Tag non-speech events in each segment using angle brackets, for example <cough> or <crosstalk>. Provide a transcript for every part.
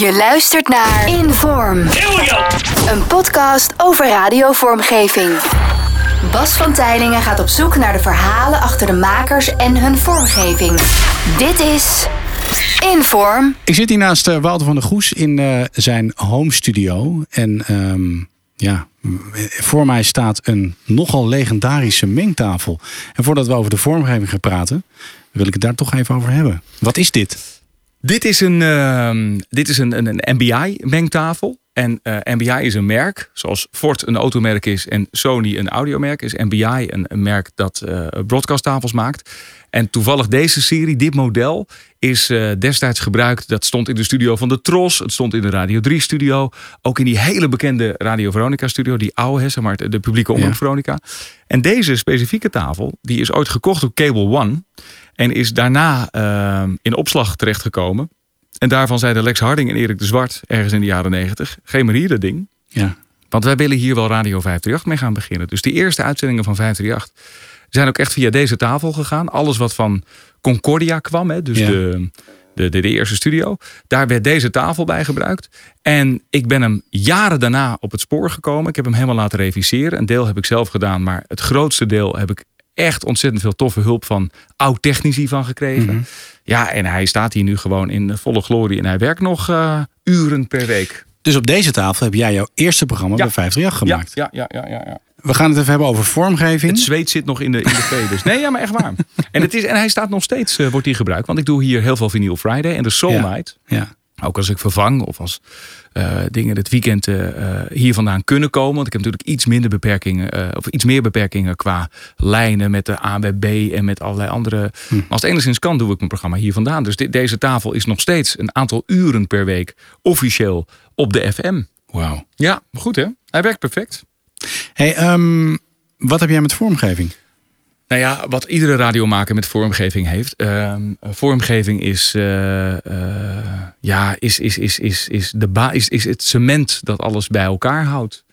Je luistert naar Inform. Een podcast over radiovormgeving. Bas van Tijlingen gaat op zoek naar de verhalen achter de makers en hun vormgeving. Dit is Inform. Ik zit hier naast uh, Wouter van der Goes in uh, zijn home studio. En um, ja, voor mij staat een nogal legendarische mengtafel. En voordat we over de vormgeving gaan praten, wil ik het daar toch even over hebben. Wat is dit? Dit is een, uh, dit is een, een, een MBI-mengtafel. En uh, MBI is een merk, zoals Ford een automerk is en Sony een audiomerk, is MBI een, een merk dat uh, broadcasttafels maakt. En toevallig deze serie, dit model, is uh, destijds gebruikt. Dat stond in de studio van de Tros, het stond in de Radio 3 studio, ook in die hele bekende Radio Veronica studio, die oude, zeg maar, de publieke omroep ja. Veronica. En deze specifieke tafel, die is ooit gekocht door Cable One en is daarna in opslag terechtgekomen. En daarvan zeiden Lex Harding en Erik de Zwart ergens in de jaren negentig: geen maar hier dat ding. Ja. Want wij willen hier wel Radio 538 mee gaan beginnen. Dus die eerste uitzendingen van 538 zijn ook echt via deze tafel gegaan. Alles wat van Concordia kwam, hè, dus ja. de, de, de, de, eerste studio. Daar werd deze tafel bij gebruikt. En ik ben hem jaren daarna op het spoor gekomen. Ik heb hem helemaal laten reviseren. Een deel heb ik zelf gedaan, maar het grootste deel heb ik echt ontzettend veel toffe hulp van oud-technici van gekregen. Mm -hmm. Ja, en hij staat hier nu gewoon in volle glorie en hij werkt nog uh, uren per week. Dus op deze tafel heb jij jouw eerste programma ja. bij 538 gemaakt. Ja, ja, ja, ja, ja. We gaan het even hebben over vormgeving. Het zweet zit nog in de, in de veders. Nee, ja, maar echt waar. En, het is, en hij staat nog steeds, uh, wordt hij gebruikt. Want ik doe hier heel veel Vinyl Friday en de Soul ja. Night. Ja. Ook als ik vervang of als uh, dingen het weekend uh, hier vandaan kunnen komen. Want ik heb natuurlijk iets minder beperkingen, uh, of iets meer beperkingen qua lijnen met de AWB en met allerlei andere. Hm. Maar als het enigszins kan, doe ik mijn programma hier vandaan. Dus dit, deze tafel is nog steeds een aantal uren per week officieel op de FM. Wauw. Ja, goed hè? Hij werkt perfect. Hey, um, wat heb jij met vormgeving? Nou ja, wat iedere radiomaker met vormgeving heeft. Uh, vormgeving is, uh, uh, ja, is, is, is, is, is, de ba is, is het cement dat alles bij elkaar houdt.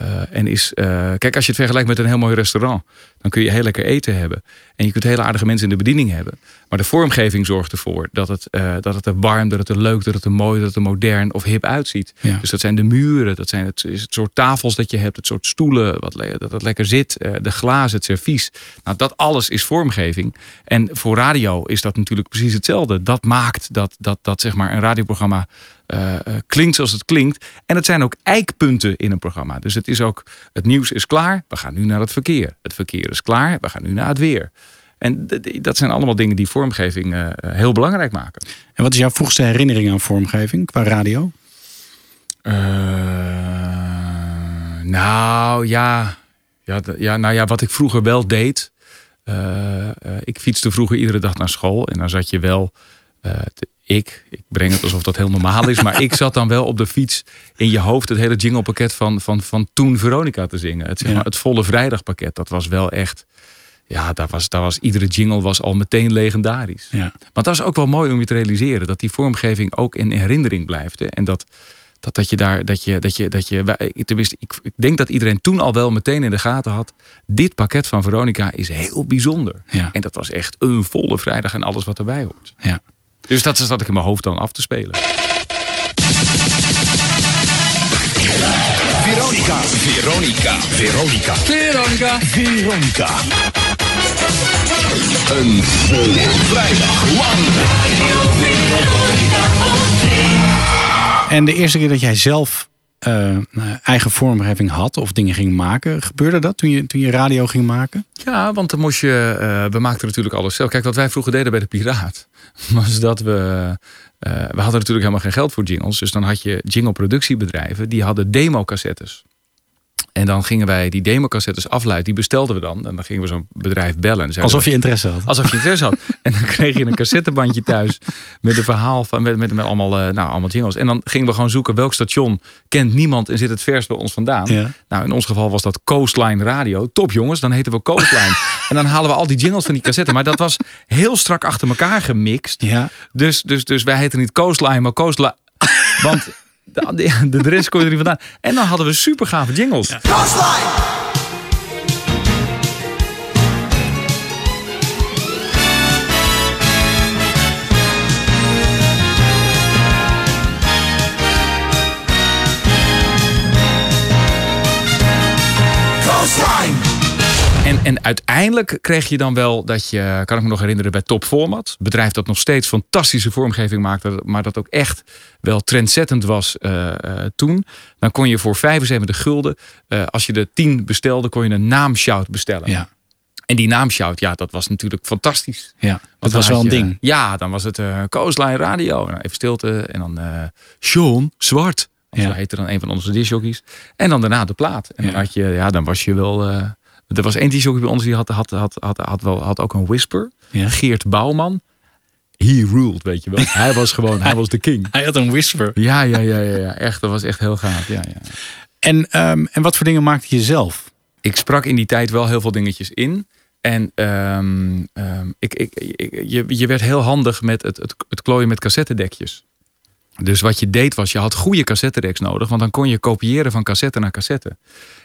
Uh, en is, kijk, als je het vergelijkt met een heel mooi restaurant, dan kun je heel lekker eten hebben. En je kunt hele aardige mensen in de bediening hebben. Maar de vormgeving zorgt ervoor dat het, dat het er warm, dat het er leuk, dat het er mooi, dat het er modern of hip uitziet. Ja. Dus dat zijn de muren, dat zijn het, is het soort tafels dat je hebt, het soort stoelen, wat, dat het lekker zit, de glazen, het servies. Nou, dat alles is vormgeving. En voor radio is dat natuurlijk precies hetzelfde. Dat maakt dat, dat, dat zeg maar een radioprogramma uh, klinkt zoals het klinkt. En het zijn ook eikpunten in een programma. Dus het is ook, het nieuws is klaar, we gaan nu naar het verkeer. Het verkeer is klaar, we gaan nu naar het weer. En dat zijn allemaal dingen die vormgeving uh, heel belangrijk maken. En wat is jouw vroegste herinnering aan vormgeving qua radio? Uh, nou ja. Ja, ja, nou ja, wat ik vroeger wel deed. Uh, ik fietste vroeger iedere dag naar school. En dan zat je wel. Ik, ik breng het alsof dat heel normaal is. Maar ik zat dan wel op de fiets in je hoofd het hele jinglepakket van, van, van toen Veronica te zingen. Het, zeg maar, ja. het volle vrijdagpakket. Dat was wel echt. Ja, daar was, daar was, iedere jingle was al meteen legendarisch. Ja. Maar dat is ook wel mooi om je te realiseren. Dat die vormgeving ook in herinnering blijft. Hè? En dat, dat, dat je daar, dat je, dat je, dat je, tenminste, ik, ik denk dat iedereen toen al wel meteen in de gaten had. Dit pakket van Veronica is heel bijzonder. Ja. En dat was echt een volle vrijdag en alles wat erbij hoort. Ja. Dus dat zat ik in mijn hoofd dan af te spelen. Veronica, Veronica, Veronica, Veronica, Veronica. Een volle vrijdag lang. En de eerste keer dat jij zelf uh, eigen vormgeving had of dingen ging maken, gebeurde dat toen je, toen je radio ging maken? Ja, want dan moest je. Uh, we maakten natuurlijk alles zelf. Kijk, wat wij vroeger deden bij de Piraat, <laughs> was dat we. We hadden natuurlijk helemaal geen geld voor jingles. Dus dan had je jingle-productiebedrijven die hadden demo-cassettes. En dan gingen wij die democassettes afluiden. Die bestelden we dan. En dan gingen we zo'n bedrijf bellen. En alsof we, je interesse had. Alsof je interesse had. <laughs> En dan kreeg je een cassettebandje thuis. Met een verhaal van. Met, met, met allemaal, uh, nou, allemaal jingles. En dan gingen we gewoon zoeken welk station kent niemand en zit het vers bij ons vandaan. Ja. Nou, in ons geval was dat Coastline Radio. Top jongens, dan heten we Coastline. <laughs> en dan halen we al die jingles van die cassette. Maar dat was heel strak achter elkaar gemixt. Ja. Dus, dus, dus wij heten niet Coastline, maar Coastline. <laughs> Want de, de je er niet vandaan. En dan hadden we super gave jingles. En uiteindelijk kreeg je dan wel dat je, kan ik me nog herinneren, bij Top Format. Een bedrijf dat nog steeds fantastische vormgeving maakte, maar dat ook echt wel trendzettend was eh, eh, toen. Dan kon je voor 75 gulden, eh, als je de 10 bestelde, kon je een naamshout bestellen. Ja, En die naamshout, ja, dat was natuurlijk fantastisch. ja. dat was wel een je- ding. Ja, dan was het eh Coastline Radio. Nou, even stilte. En dan Sean Zwart. Ja. Zo heette dan een van onze disjockeys. En dan daarna de plaat. En dan had je, ja, dan was je wel. Er was één disjockey bij ons die had, had, had, had, had, wel, had ook een whisper. Ja. Geert Bouwman. He ruled, weet je wel. <laughs> hij was gewoon, hij was de king. Hij had een whisper. Ja, ja, ja, ja, ja. Echt, dat was echt heel gaaf. Ja, ja. En, ehm, en wat voor dingen maakte je zelf? ik sprak in die tijd wel heel veel dingetjes in. En ehm, ehm, ik, ik, ik- je, je werd heel handig met het, het, het klooien met cassettedekjes. Dus wat je deed was, je had goede cassettedeks nodig. Want dan kon je kopiëren van cassette naar cassette.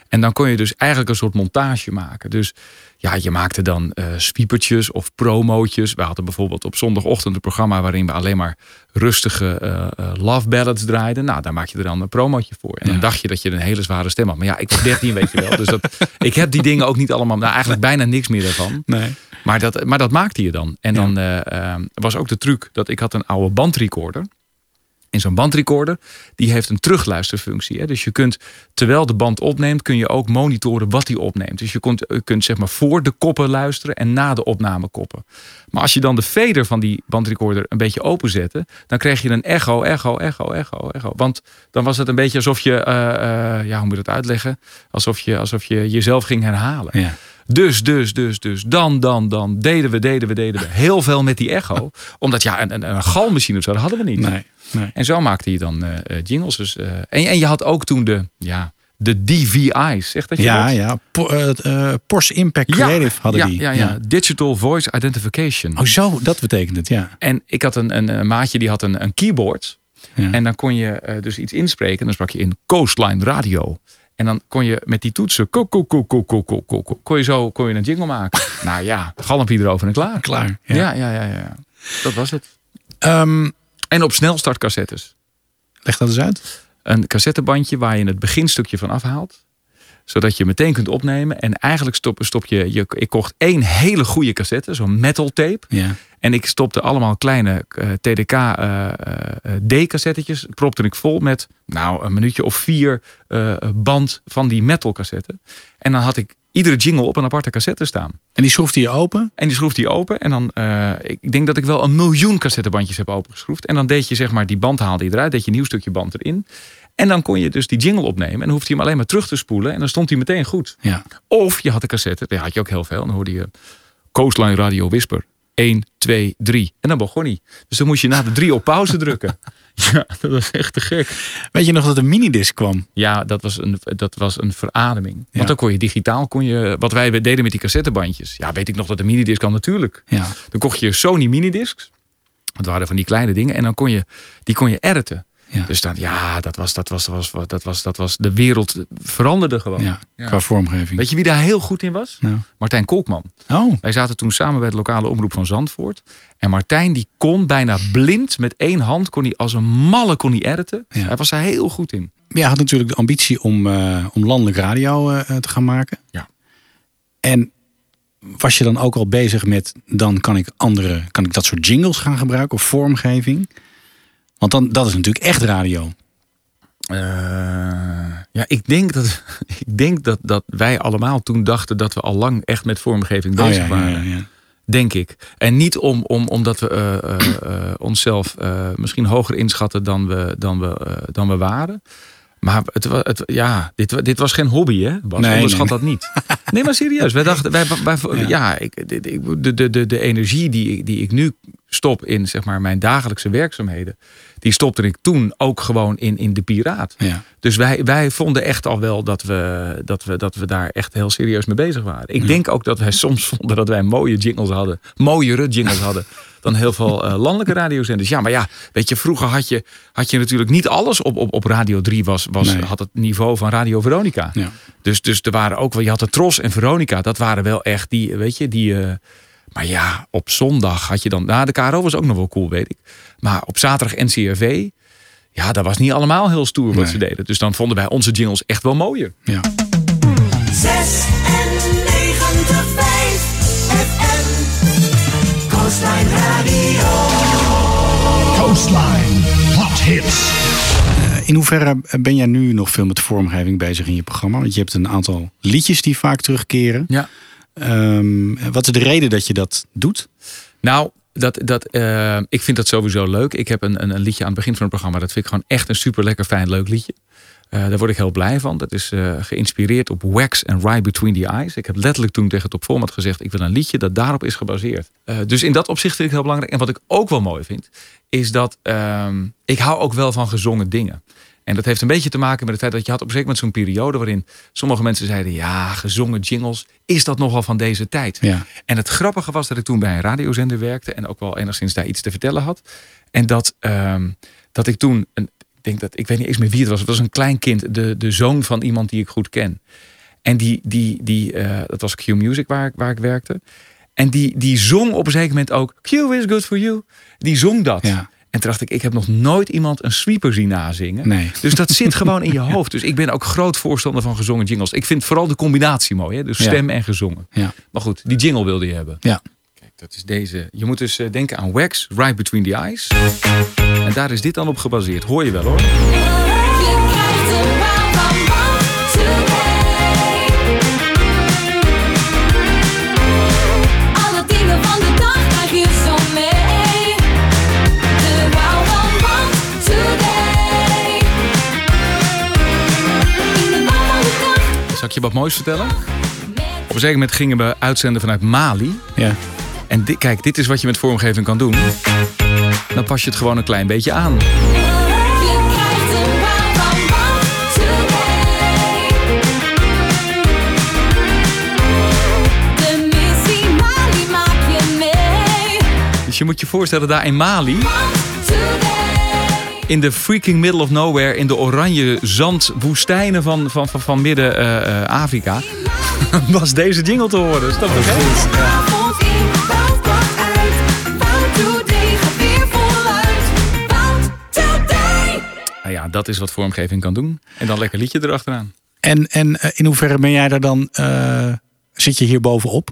En dan kon je dus eigenlijk een soort montage maken. Dus ja, je maakte dan eh spiepertjes of promootjes. We hadden bijvoorbeeld op zondagochtend een programma... waarin we alleen maar rustige eh, eh, love ballads draaiden. Nou, daar maak je er dan een promootje voor. En dan dacht je dat je een hele zware stem had. Maar ja, ik was 13, weet je wel. Dus dat, ik heb die dingen ook niet allemaal... Nou, eigenlijk bijna niks meer daarvan. Nee. Maar dat, maar dat maakte je dan. En dan was ook de truc dat ik had een oude bandrecorder. In zo'n bandrecorder, die heeft een terugluisterfunctie. Hè? Dus je kunt, terwijl de band opneemt, kun je ook monitoren wat die opneemt. Dus je kunt, je kunt zeg maar voor de koppen luisteren en na de opname koppen. Maar als je dan de fader van die bandrecorder een beetje openzette, dan kreeg je een echo, echo, echo, echo, echo. Want dan was het een beetje alsof je, eh, eh, ja, hoe moet je dat uitleggen? Alsof je, alsof je jezelf ging herhalen. Ja. Dus, dus, dus, dus. Dan, dan, dan. Deden we, deden we, deden we. Heel veel met die echo. <laughs> Omdat ja, een, een, een galmachine of zo, dat hadden we niet. Nee. Nee. En zo maakte je dan eh, eh, jingles. Dus, eh, en, en je had ook toen de, ja, de DVI's. Zegt dat je Ja, dat? ja. Po- Porsche Impact Creative hadden ja, die. Ja, ja, Digital Voice Identification. Oh, zo, dat betekent het, ja. En ik had een, een, een maatje die had een, een keyboard. Ja. En dan kon je dus iets inspreken. Dan sprak je in Coastline Radio. En dan kon je met die toetsen, ko, ko, ko, ko, ko, ko, ko, ko, kon je zo kon je een jingle maken. <laughs> nou ja, galmpje erover en klaar. Klaar. Ja. Ja, ja, ja, ja. ja. Dat was het. Ehm, En op snelstartcassettes. leg dat eens uit. Een cassettebandje waar je het beginstukje van afhaalt. Zodat je meteen kunt opnemen. En eigenlijk stop, stop je, je... Ik kocht één hele goede cassette, zo'n metal tape. Ja. En ik stopte allemaal kleine eh, TDK eh, eh. Propte ik vol met nou, een minuutje of vier band van die metal cassetten. En dan had ik iedere jingle op een aparte cassette staan. En die schroefde je open. En die schroefde je open. En dan, eh, ik denk dat ik wel een miljoen cassettebandjes heb opengeschroefd. En dan deed je zeg maar, die band haalde je eruit. Deed je een nieuw stukje band erin. En dan kon je dus die jingle opnemen. En hoefde je hem alleen maar terug te spoelen. En dan stond hij meteen goed. Ja. Of je had de cassette, daar had je ook heel veel. En dan hoorde je Coastline Radio Whisper. 1, 2, 3. En dan begon hij. Dus dan moest je na de drie op pauze drukken. <laughs> <laughs> Ja, dat was echt te gek. Weet je nog dat een minidisc kwam? Ja, dat was een, dat was een verademing. Want dan kon je digitaal, kon je, wat wij deden met die cassettebandjes. Ja, weet ik nog dat de minidisc kan natuurlijk. Ja. Dan kocht je Sony minidiscs. Dat waren van die kleine dingen. En dan kon je, die kon je editen. Ja. Dus dan, ja, dat was, dat was, dat was, dat was, dat was, de wereld veranderde gewoon. ja. Ja. Qua vormgeving. Weet je wie daar heel goed in was? Nou. Martijn Kolkman. Oh, Wij zaten toen samen bij de lokale omroep van Zandvoort. En Martijn die kon bijna blind met één hand, kon hij als een malle kon hij editen. Ja. Hij was daar heel goed in. je had natuurlijk de ambitie om, eh, om landelijk radio eh, te gaan maken. Ja. En was je dan ook al bezig met, dan kan ik andere, kan ik dat soort jingles gaan gebruiken of vormgeving? Want dan, dat is natuurlijk echt radio. Eh, ja, ik denk, dat, <laughs> ik denk dat, dat wij allemaal toen dachten dat we al lang echt met vormgeving Oh, bezig ja, waren. ja. Denk ik. En niet om, om, omdat we eh, eh, onszelf misschien hoger inschatten dan we, dan we, dan we waren. Maar het, het, ja, dit, dit was geen hobby, hè? Bas, Nee, onderschat nee. dat niet. Nee, maar serieus. Wij dachten, wij, wij, ja, Ja. ik, de, de, de, de energie die, ik- die ik nu stop in zeg maar, mijn dagelijkse werkzaamheden, die stopte ik toen ook gewoon in, in de Piraat. Ja. Dus wij, wij vonden echt al wel dat we, dat, we, dat we daar echt heel serieus mee bezig waren. Ik denk ook dat wij soms vonden dat wij mooie jingles hadden. Mooiere jingles hadden <laughs> dan heel veel eh, landelijke radiozenders. Ja, maar ja, weet je, vroeger had je, had je natuurlijk niet alles op, op, op Radio 3 was, was, Nee. had het niveau van Radio Veronica. Ja. Dus, dus er waren ook wel, je had de Tros en Veronica, dat waren wel echt die, weet je, die. eh, maar ja, op zondag had je dan. Nou, de KRO was ook nog wel cool, weet ik. Maar op zaterdag NCRV. Ja, dat was niet allemaal heel stoer wat Nee. ze deden. Dus dan vonden wij onze jingles echt wel mooier. ja. 96 Coastline Hot Hits. In hoeverre ben jij nu nog veel met de vormgeving bezig in je programma? Want je hebt een aantal liedjes die vaak terugkeren. Ja. Ehm, wat is de reden dat je dat doet? Nou, dat, dat, eh, ik vind dat sowieso leuk. Ik heb een, een, een liedje aan het begin van het programma. Dat vind ik gewoon echt een super lekker fijn leuk liedje. Eh, daar word ik heel blij van. Dat is eh, geïnspireerd op Wax and Ride Between the Eyes. Ik heb letterlijk toen tegen Top Format gezegd... ik wil een liedje dat daarop is gebaseerd. Eh, dus in dat opzicht vind ik heel belangrijk. En wat ik ook wel mooi vind... is dat ehm, ik hou ook wel van gezongen dingen. En dat heeft een beetje te maken met het feit dat je had op een gegeven moment zo'n periode... waarin sommige mensen zeiden... ja, gezongen jingles, is dat nogal van deze tijd? Ja. En het grappige was dat ik toen bij een radiozender werkte... en ook wel enigszins daar iets te vertellen had. En dat, ehm, dat ik toen... Een, denk dat ik weet niet eens meer wie het was. Het was een klein kind, de, de zoon van iemand die ik goed ken. En die, die, die eh, dat was Q Music waar, ik- waar ik werkte. En die, die zong op een zeker moment ook Q is good for you. Die zong dat. Ja. En toen dacht ik, ik heb nog nooit iemand een sweeper zien nazingen. Nee. Dus dat zit <laughs> gewoon in je hoofd. Dus ik ben ook groot voorstander van gezongen jingles. Ik vind vooral de combinatie mooi. Hè? Dus Ja. stem en gezongen. Ja. Maar goed, die jingle wilde je hebben. Ja. Dat is deze. Je moet dus eh, denken aan Wax, Right Between the Eyes. En daar is dit dan op gebaseerd. Hoor je wel hoor. Zal ik je wat moois vertellen? Op een zeker moment gingen we uitzenden vanuit Mali. Ja. En kijk, dit is wat je met vormgeving kan doen. Dan pas je het gewoon een klein beetje aan. Dus je moet je voorstellen, daar in Mali, in de freaking middle of nowhere, in de oranje zandwoestijnen van, van, van, van midden-Afrika, <laughs> was deze jingle te horen. Avond dat is wat vormgeving kan doen. En dan lekker liedje erachteraan. En, en eh, in hoeverre ben jij daar dan, eh, zit je hier bovenop?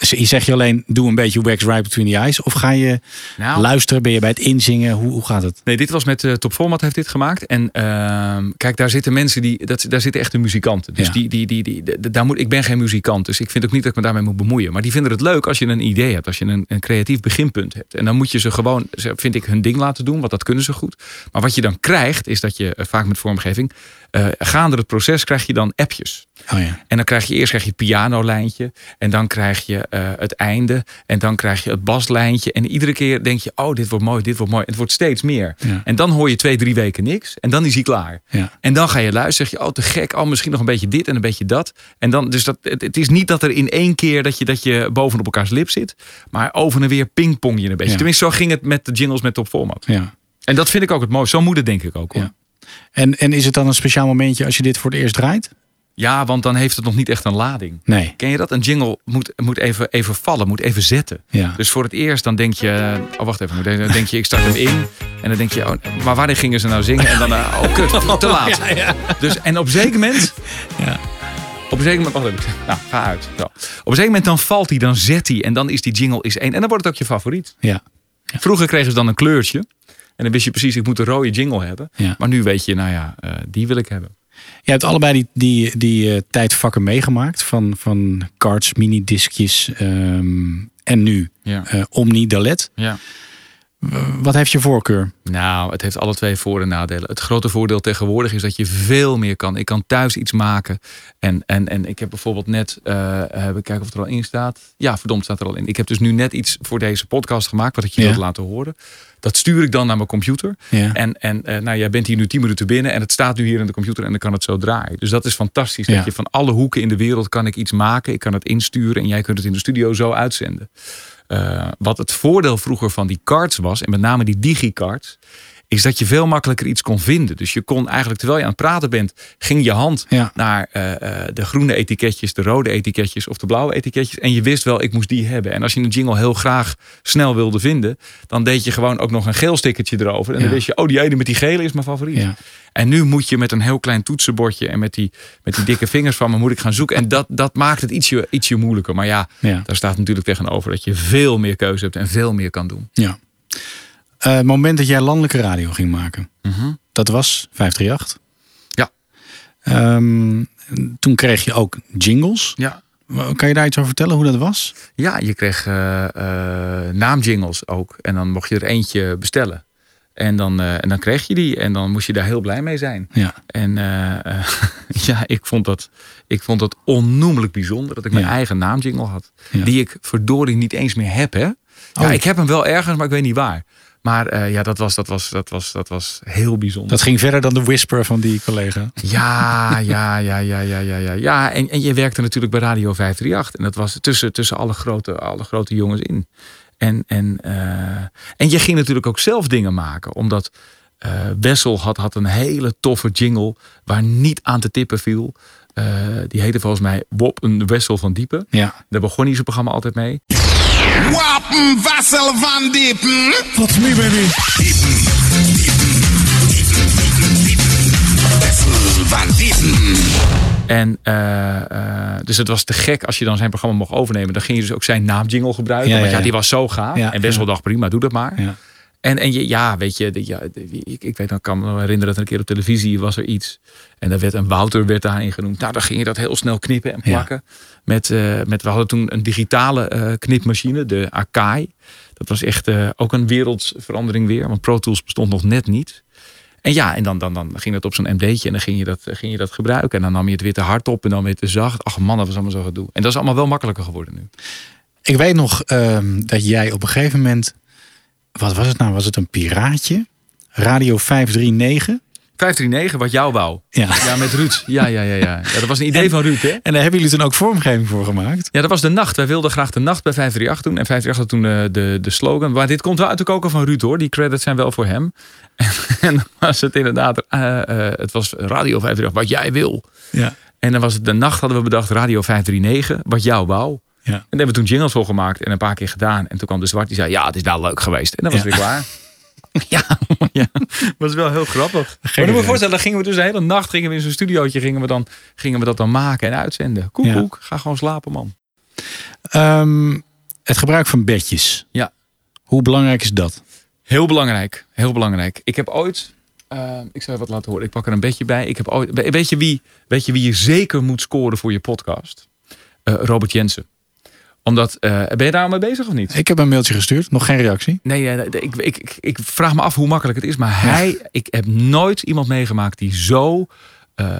Zeg je alleen, doe een beetje wax right between the eyes? Of ga je Nou. luisteren? Ben je bij het inzingen? Hoe, hoe gaat het? Nee, dit was met eh, Top Format heeft dit gemaakt. En ehm, kijk, daar zitten mensen die, dat, daar zitten echte muzikanten. Dus Ja. die, die, die, die, daar moet, ik ben geen muzikant, dus ik vind ook niet dat ik me daarmee moet bemoeien. Maar die vinden het leuk als je een idee hebt, als je een, een creatief beginpunt hebt. En dan moet je ze gewoon, vind ik, hun ding laten doen, want dat kunnen ze goed. Maar wat je dan krijgt, is dat je eh, vaak met vormgeving, eh gaande het proces krijg je dan appjes. Oh ja. En dan krijg je eerst krijg je het pianolijntje. En dan krijg je eh, het einde. En dan krijg je het baslijntje. En iedere keer denk je, oh, dit wordt mooi, dit wordt mooi. Het wordt steeds meer. Ja. En dan hoor je twee, drie weken niks. En dan is hij klaar. Ja. En dan ga je luisteren. Zeg je, oh, te gek. Oh, misschien nog een beetje dit en een beetje dat. En dan, dus dat, het, het is niet dat er in één keer dat je, dat je bovenop elkaars lip zit. Maar over en weer pingpong je een beetje. Tenminste, zo ging het met de jingles met Top Format. ja. En dat vind ik ook het mooiste. Zo moet het denk ik ook. Hoor. Ja. En, en is het dan een speciaal momentje als je dit voor het eerst draait? Ja, want dan heeft het nog niet echt een lading. Nee. Ken je dat? Een jingle moet, moet even, even vallen, moet even zetten. Ja. Dus voor het eerst dan denk je... Oh, wacht even. Dan denk je, ik start hem in. En dan denk je, oh, maar wanneer gingen ze nou zingen? En dan, eh, oh kut, <laughs> te laat. Dus, en op een zeker moment... Ja. Op een zeker moment... Wacht even. Nou, ga uit. Zo. Op een zeker moment dan valt hij, dan zet hij. En dan is die jingle is één. En dan wordt het ook je favoriet. Ja. Vroeger kregen ze dan een kleurtje. En dan wist je precies, ik moet een rode jingle hebben. Ja. Maar nu weet je, nou ja, eh, die wil ik hebben. Je hebt allebei die, die, die eh, tijdvakken meegemaakt. Van, van cards, minidiscjes ehm, en nu Ja. eh, Omni Dalet. ja. Wat heeft je voorkeur? Nou, het heeft alle twee voor- en nadelen. Het grote voordeel tegenwoordig is dat je veel meer kan. Ik kan thuis iets maken. En, en, en ik heb bijvoorbeeld net, even kijken of het er al in staat. Ja, verdomd staat er al in. Ik heb dus nu net iets voor deze podcast gemaakt, wat ik je Ja. wilde laten horen. Dat stuur ik dan naar mijn computer. Ja. En, en eh, nou, jij bent hier nu 10 minuten binnen en het staat nu hier in de computer en dan kan het zo draaien. Dus dat is fantastisch. Ja. Dat je van alle hoeken in de wereld kan ik iets maken. Ik kan het insturen en jij kunt het in de studio zo uitzenden. Eh, wat het voordeel vroeger van die cards was, en met name die digicards, is dat je veel makkelijker iets kon vinden. Dus je kon eigenlijk, terwijl je aan het praten bent, ging je hand Ja. naar eh, eh, de groene etiketjes, de rode etiketjes of de blauwe etiketjes. En je wist wel, ik moest die hebben. En als je een jingle heel graag snel wilde vinden, dan deed je gewoon ook nog een geel stickertje erover. En dan wist je, oh, die ene met die gele is mijn favoriet. Ja. En nu moet je met een heel klein toetsenbordje en met die, met die dikke vingers van me moet ik gaan zoeken. En dat, dat maakt het ietsje, ietsje moeilijker. Maar ja, Ja. daar staat natuurlijk tegenover dat je veel meer keuze hebt en veel meer kan doen. Ja. Eh, het moment dat jij landelijke radio ging maken, dat was 538. Ja. Ehm, toen kreeg je ook jingles. Ja. Kan je daar iets over vertellen hoe dat was? Ja, je kreeg eh, eh, naamjingles ook. En dan mocht je er eentje bestellen. En dan, en dan kreeg je die. En dan moest je daar heel blij mee zijn. Ja. En <laughs> ja, ik vond, dat, ik vond dat onnoemelijk bijzonder. Dat ik mijn Ja. eigen naamjingle had. Ja. Die ik verdorie niet eens meer heb. Hè? Ja, Oh. ik heb hem wel ergens, maar ik weet niet waar. Maar eh, ja, dat was, dat, was, dat, was, dat was heel bijzonder. Dat ging verder dan de whisper van die collega. Ja, ja, ja, ja, ja, ja, ja. ja en, en je werkte natuurlijk bij Radio 538. En dat was tussen, tussen alle, grote, alle grote jongens in. En, en, eh, en je ging natuurlijk ook zelf dingen maken. Omdat eh, Wessel had, had een hele toffe jingle waar niet aan te tippen viel. Die heette volgens mij Wop een Wessel van Diepen. Ja. Daar begon hij zijn programma altijd mee. Wapen Vassel van Diepen. What's me, baby? Wessel van Diepen. En eh, eh, dus het was te gek als je dan zijn programma mocht overnemen. Dan ging je dus ook zijn naamjingle gebruiken. Ja, want ja, die was zo gaaf. Ja, en Wessel ja. dacht prima, doe dat maar. En, en je, ja, weet je, de- ja, de- ik, ik weet, dan kan me herinneren dat een keer op televisie was er iets. En daar werd een Wouter werd daarin genoemd. Nou, dan ging je dat heel snel knippen en Ja. plakken. Met, eh, met, we hadden toen een digitale eh, knipmachine, de Akai. Dat was echt eh, ook een wereldsverandering weer. Want Pro Tools bestond nog net niet. En ja, en dan, dan, dan ging dat op zo'n MD'tje en dan ging je, dat, ging je dat gebruiken. En dan nam je het weer te hard op en dan weer te zacht. Ach man, dat was allemaal zo gedoe. En dat is allemaal wel makkelijker geworden nu. Ik weet nog ehm, dat jij op een gegeven moment... Wat was het nou? Was het een piraatje? Radio 539? 539, wat jou wou. Ja. Ja, met Ruud. Ja, ja, ja, ja. ja dat was een idee van Ruud, hè? En daar hebben jullie toen ook vormgeving voor gemacht? Ja, dat was de nacht. Wij wilden graag de nacht bij 538 doen. En 538 had toen eh, de, de slogan. Maar dit komt wel uit de koker van Ruud hoor. Die credits zijn wel voor hem. <laughs> En, dan was het inderdaad. eh, eh, het was Radio 538, wat jij wil. Ja. En dan was het de nacht hadden we bedacht Radio 539, wat jou wou. Ja. En daar hebben we toen jingles voor gemaakt en een paar keer gedaan. En toen kwam de zwart die zei, ja, het is wel leuk geweest. En dan was Ja. het weer klaar. <laughs> Ja, ja, was wel heel grappig. Maar dan moet je je voorstellen, dan gingen we dus de hele nacht gingen we in zo'n studiootje, gingen we, dan, gingen we dat dan maken en uitzenden. Koek, Ja. koek, ga gewoon slapen, man. Ehm, het gebruik van bedjes. Ja. Hoe belangrijk is dat? Heel belangrijk, heel belangrijk. Ik heb ooit, eh, ik zal je wat laten horen. Ik pak er een beetje bij. Ik heb ooit, we- weet je wie, weet je wie je zeker moet scoren voor je podcast? Eh, Robert Jensen. Omdat, eh, ben je daar al mee bezig of niet? Ik heb een mailtje gestuurd, nog geen reactie. Nee, eh, ik, ik, ik, ik vraag me af hoe makkelijk het is. Maar hij, ik heb nooit iemand meegemaakt die zo eh,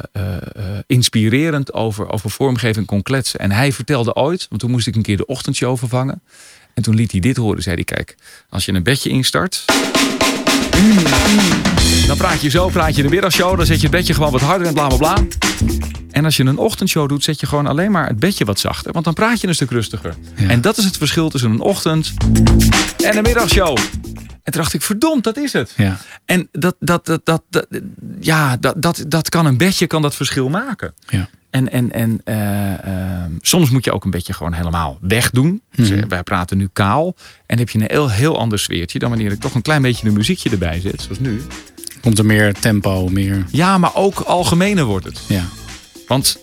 inspirerend over, over vormgeving kon kletsen. En hij vertelde ooit, want toen moest ik een keer de ochtendshow vervangen. En toen liet hij dit horen. Zei hij, kijk, als je een bedje instart... Dan praat je zo, praat je de middagshow. Dan zet je het bedje gewoon wat harder en bla bla bla. En als je een ochtendshow doet, zet je gewoon alleen maar het bedje wat zachter. Want dan praat je een stuk rustiger. Ja. En dat is het verschil tussen een ochtend en een middagshow. En toen dacht ik, verdomd, dat is het. Ja. En dat, dat, dat, dat, dat- ja, dat, dat, dat kan een bedje kan dat verschil maken. Ja. En, en, en eh, eh, soms moet je ook een beetje gewoon helemaal wegdoen. Dus, eh, wij praten nu kaal. En dan heb je een heel, heel ander sfeertje dan wanneer ik toch een klein beetje een muziekje erbij zet, zoals nu. Komt er meer tempo, meer... Ja, maar ook algemener wordt het. Ja. Want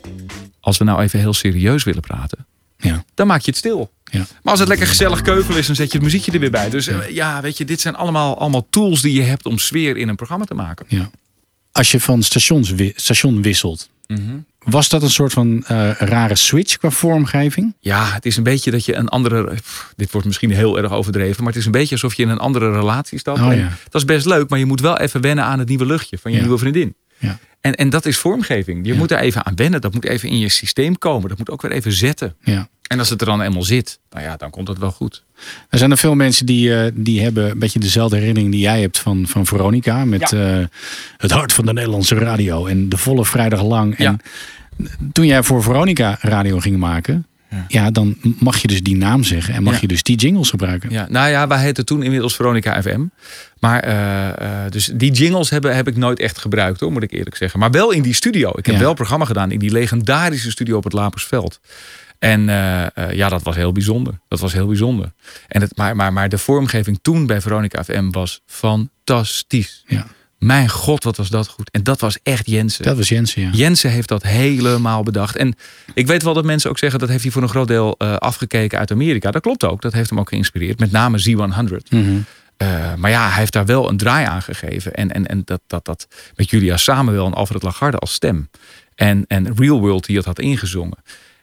als we nou even heel serieus willen praten, Ja. dan maak je het stil. Ja. Maar als het lekker gezellig keuvel is, dan zet je het muziekje er weer bij. Dus eh, ja, weet je, dit zijn allemaal, allemaal tools die je hebt om sfeer in een programma te maken. ja. Als je van stations, station wisselt, was dat een soort van eh, rare switch qua vormgeving? Ja, het is een beetje dat je een andere. pff, Dit wordt misschien heel erg overdreven, maar het is een beetje alsof je in een andere relatie stapt. Oh, ja. Dat is best leuk, maar je moet wel even wennen aan het nieuwe luchtje van je Ja. nieuwe vriendin. Ja. En, en dat is vormgeving. Je Ja. moet er even aan wennen. Dat moet even in je systeem komen. Dat moet ook weer even zetten. Ja. En als het er dan eenmaal zit, nou ja, dan komt het wel goed. Er zijn er veel mensen die, eh, die hebben een beetje dezelfde herinnering die jij hebt van, van Veronica. Met eh, het hart van de Nederlandse radio en de volle vrijdag lang. En toen jij voor Veronica radio ging maken, ja. dan mag je dus die naam zeggen en mag Ja. je dus die jingles gebruiken. Ja, nou ja, wij heten toen inmiddels Veronica FM. Maar eh, eh, dus die jingles hebben, heb ik nooit echt gebruikt, hoor, moet ik eerlijk zeggen. Maar wel in die studio. Ik heb Ja. wel een programma gedaan in die legendarische studio op het Lapersveld. En eh, ja, dat was heel bijzonder. Dat was heel bijzonder. En het, maar, maar, maar de vormgeving toen bij Veronica FM was fantastisch. Ja. Mijn god, wat was dat goed. En dat was echt Jensen. Dat was Jensen, ja. Jensen heeft dat helemaal bedacht. En ik weet wel dat mensen ook zeggen dat heeft hij voor een groot deel eh, afgekeken uit Amerika. Dat klopt ook. Dat heeft hem ook geïnspireerd. Met name Z100. Mhm. Eh, maar ja, hij heeft daar wel een draai aan gegeven. En, en, en dat, dat, dat met Julia Samuel en Alfred Lagarde als stem. En, en Real World die het had ingezongen.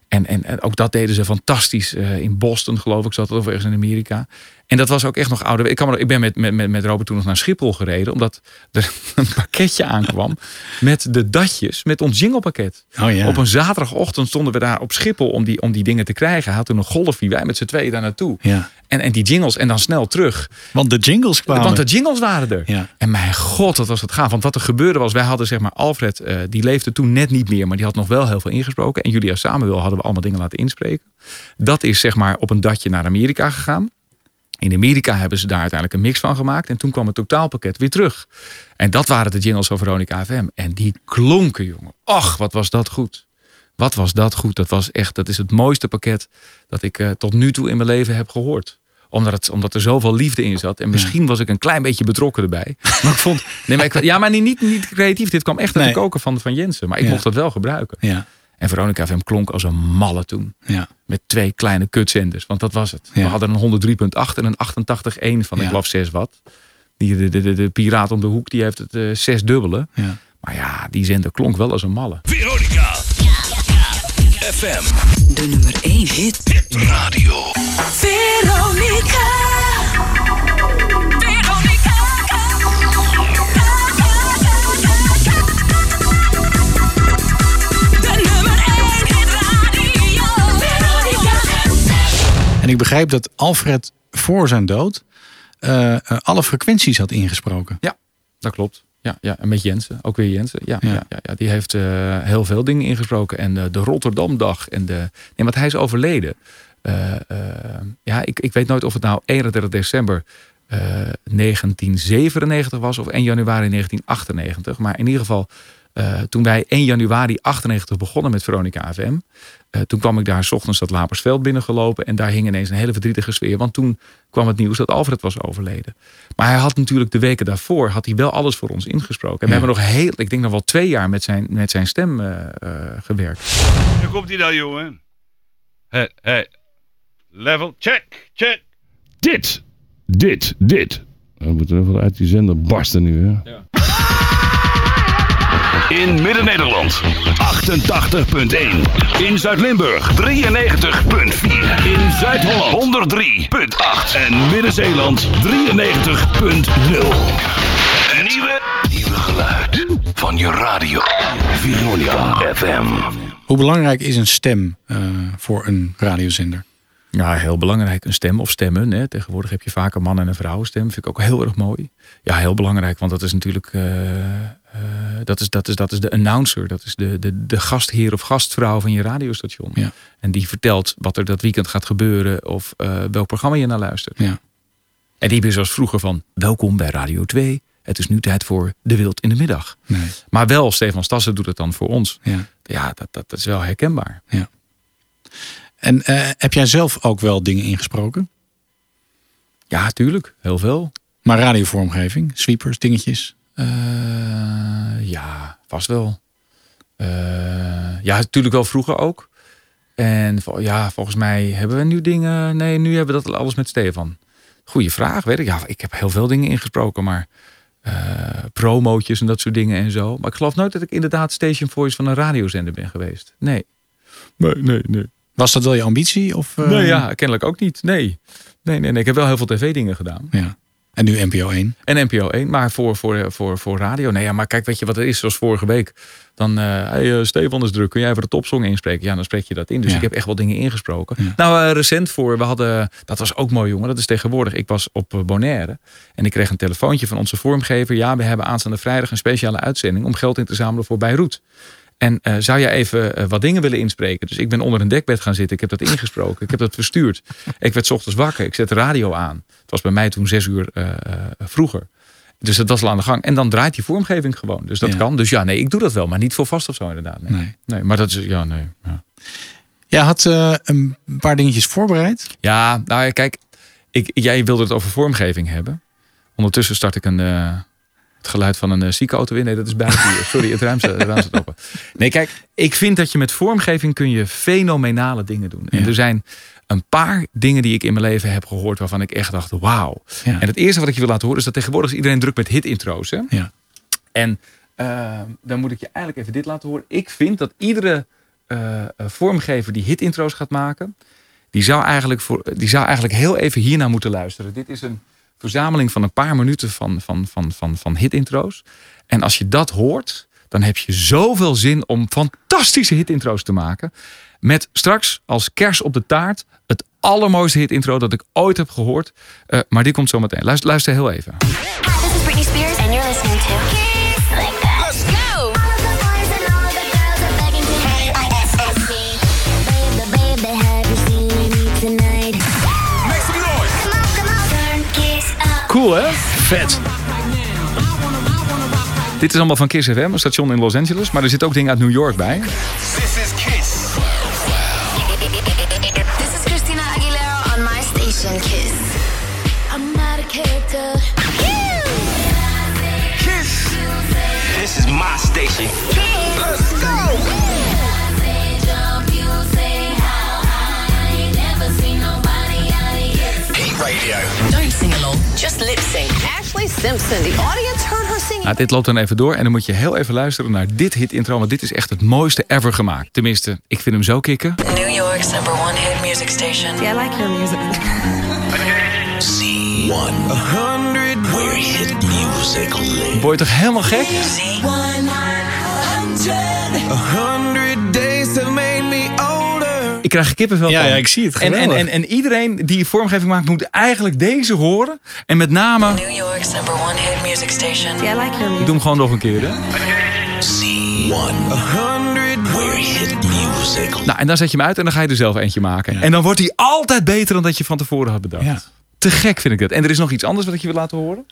En, en, en ook dat deden ze fantastisch eh, in Boston, geloof ik, zat het of ergens in Amerika. En dat was ook echt nog ouder. Ik, kan ik ben met, met, met, met Robert toen nog naar Schiphol gereden, omdat er <laughs> een pakketje aankwam met de datjes, met ons jinglepakket. Oh ja. Op een zaterdagochtend stonden we daar op Schiphol om die, om die dingen te krijgen. Hij had toen een golfie, wij met z'n tweeën daar naartoe. Ja. En, en die jingles en dan snel terug. Want de jingles kwamen. Want de jingles waren er. Ja. En mijn god, dat was het gaaf. Want wat er gebeurde was, wij hadden zeg maar Alfred, eh, die leefde toen net niet meer, maar die had nog wel heel veel ingesproken. En Julia Samuel hadden we allemaal dingen laten inspreken. Dat is zeg maar op een datje naar Amerika gegaan. In Amerika hebben ze daar uiteindelijk een mix van gemaakt. En toen kwam het totaalpakket weer terug. En dat waren de jingles van Veronica FM. En die klonken, jongen. Ach, wat was dat goed. Wat was dat goed. Dat was echt, dat is het mooiste pakket dat ik eh, tot nu toe in mijn leven heb gehoord omdat, het, omdat er zoveel liefde in zat. En misschien was ik een klein beetje betrokken erbij. Maar ik vond. Nee, maar ik, ja, maar niet, niet, niet creatief. Dit kwam echt uit Nee. de koker van, van Jensen. Maar ik Ja. mocht dat wel gebruiken. Ja, En Veronica FM klonk als een malle toen. ja. Met twee kleine kutzenders. Want dat was het. We hadden een 103.8 en een 88.1 van ik Ja. geloof 6 watt. Die, de, de, de, de piraat om de hoek die heeft het eh zes dubbele. ja. Maar ja, die zender klonk wel als een malle. Veronica. FM. De nummer 1 hit. Radio. Veronica. Veronica. En ik begrijp dat Alfred voor zijn dood eh, eh, alle frequenties had ingesproken. Ja, dat klopt. Ja, ja, en met Jensen, ook weer Jensen. Ja, Ja. ja. Die heeft eh, heel veel dingen ingesproken. En de Rotterdamdag. En de, nee, want hij is overleden. Ja, ik, ik weet nooit of het nou 31 december eh, 1997 was of 1 januari 1998. Maar in ieder geval, eh, toen wij 1 januari 98 begonnen met Veronica FM. eh, toen kwam ik daar 's ochtends dat Lapersveld binnengelopen. En daar hing ineens een hele verdrietige sfeer. Want toen kwam het nieuws dat Alfred was overleden. Maar hij had natuurlijk de weken daarvoor had hij wel alles voor ons ingesproken. En we Ja. hebben nog heel, ik denk nog wel twee jaar met zijn, met zijn stem eh, gewerkt. Hier komt hij dan, jongen. Hey, hey. Level, check, check. Dit, dit, dit. We moeten even uit die zender barsten nu, hè? In Midden-Nederland 88.1. In Zuid-Limburg 93.4. In Zuid-Holland 103.8. En Midden-Zeeland 93.0. Een nieuwe, nieuwe geluid van je radio. Veronica FM. Hoe belangrijk is een stem eh, voor een radiozender? Ja, heel belangrijk. Een stem of stemmen. Hè. Tegenwoordig heb je vaak een man- en een vrouwenstem. Vind ik ook heel erg mooi. Ja, heel belangrijk. Want dat is natuurlijk... eh, eh, dat, is, dat, is, dat is de announcer. Dat is de, de, de gastheer of gastvrouw van je radiostation. Ja. En die vertelt wat er dat weekend gaat gebeuren. Of eh, welk programma je naar luistert. Ja. En die ben zoals vroeger van... Welkom bij Radio 2. Het is nu tijd voor De Wild in de Middag. Nee. Maar wel, Stefan Stassen doet het dan voor ons. Ja. Ja, dat, dat, dat is wel herkenbaar. En eh, heb jij zelf ook wel dingen ingesproken? Ja, tuurlijk. Heel veel. Maar radiovormgeving, sweepers, dingetjes. Eh, ja, vast wel. Eh, ja, natuurlijk wel vroeger ook. En ja, volgens mij hebben we nu dingen. Nee, nu hebben we dat alles met Stefan. Goeie vraag, weet ik. Ja, ik heb heel veel dingen ingesproken, maar eh promootjes en dat soort dingen en zo. Maar ik geloof nooit dat ik inderdaad station voice van een radiozender ben geweest. Nee. Nee, nee, nee. Was dat wel je ambitie? Of, eh, Nee, ja, kennelijk ook niet. Nee. Nee, nee, nee. Ik heb wel heel veel tv-dingen gedaan. ja. En nu NPO 1. En NPO 1, maar voor, voor, voor, voor radio. Nee, ja, maar kijk, weet je wat het is? Zoals vorige week. Dan, eh hey, eh, Stefan is druk. Kun jij even de topsong inspreken? Ja, dan spreek je dat in. Dus Ja. ik heb echt wel dingen ingesproken. Ja. Nou, eh, recent voor, we hadden, dat was ook mooi, jongen. Dat is tegenwoordig. Ik was op Bonaire en ik kreeg een telefoontje van onze vormgever. Ja, we hebben aanstaande vrijdag een speciale uitzending om geld in te zamelen voor Beirut. En eh, zou jij even eh, wat dingen willen inspreken? Dus ik ben onder een dekbed gaan zitten. Ik heb dat ingesproken. Ik heb dat verstuurd. Ik werd 's ochtends wakker. Ik zet de radio aan. Het was bij mij toen zes uur eh, vroeger. Dus dat was al aan de gang. En dan draait die vormgeving gewoon. Dus dat Ja. kan. Dus ja, nee, ik doe dat wel. Maar niet voor vast of zo inderdaad. Nee, Nee. nee maar dat is, ja, nee. Ja, Jij had een paar dingetjes voorbereid. ja nou ja, kijk. Ik, jij wilde het over vormgeving hebben. Ondertussen start ik een, Het geluid van een uh, zieke auto weer. Nee, dat is buiten hier. <laughs> Sorry, het ruim staat open. Nee, kijk, ik vind dat je met vormgeving kun je fenomenale dingen doen. En Ja. er zijn een paar dingen die ik in mijn leven heb gehoord waarvan ik echt dacht, wauw. Ja. En het eerste wat ik je wil laten horen is dat tegenwoordig is iedereen druk met hit-intro's. Hè? Ja. En eh, dan moet ik je eigenlijk even dit laten horen. Ik vind dat iedere eh, eh, vormgever die hit-intro's gaat maken, die zou, eigenlijk voor, die zou eigenlijk heel even hiernaar moeten luisteren. Dit is een verzameling van een paar minuten van, van, van, van, van hit-intro's. En als je dat hoort, dan heb je zoveel zin om fantastische hit-intro's te maken. Met straks als kers op de taart het allermooiste hit-intro dat ik ooit heb gehoord. Eh, maar die komt zo meteen. Luister, luister heel even. Hi, this is Britney Spears, you're listening to Vet. Dit is allemaal van Kiss FM, een station in Los Angeles. Maar er zit ook dingen uit New York bij. This is Kiss. This is Christina Aguilera on my station, Kiss. I'm not a character. Kiss. This is my station. Let's go. Radio. Don't sing along, just lip sync. Ashley Simpson. The audience heard her singing. Nou, dit loopt dan even door en dan moet je heel even luisteren naar dit hit intro. Want dit is echt het mooiste ever gemaakt. Tenminste, ik vind hem zo kicken. New York's number one hit music station. Yeah, I like her music. C1. A hundred. Where hit music lives. Word je toch helemaal gek? A hundred days have made krijg er kippenvel Ja, van. ja, ik zie het. En, en, en, en iedereen die vormgeving maakt moet eigenlijk deze horen. En met name, New York's number one hit music station. Yeah, I like ik doe hem gewoon nog een keer. Hè? C1. A hundred. Where hit music Nou, en dan zet je hem uit en dan ga je er zelf eentje maken. En dan wordt hij altijd beter dan dat je van tevoren had bedacht. Ja. Te gek vind ik dat. En er is nog iets anders wat ik je wil laten horen.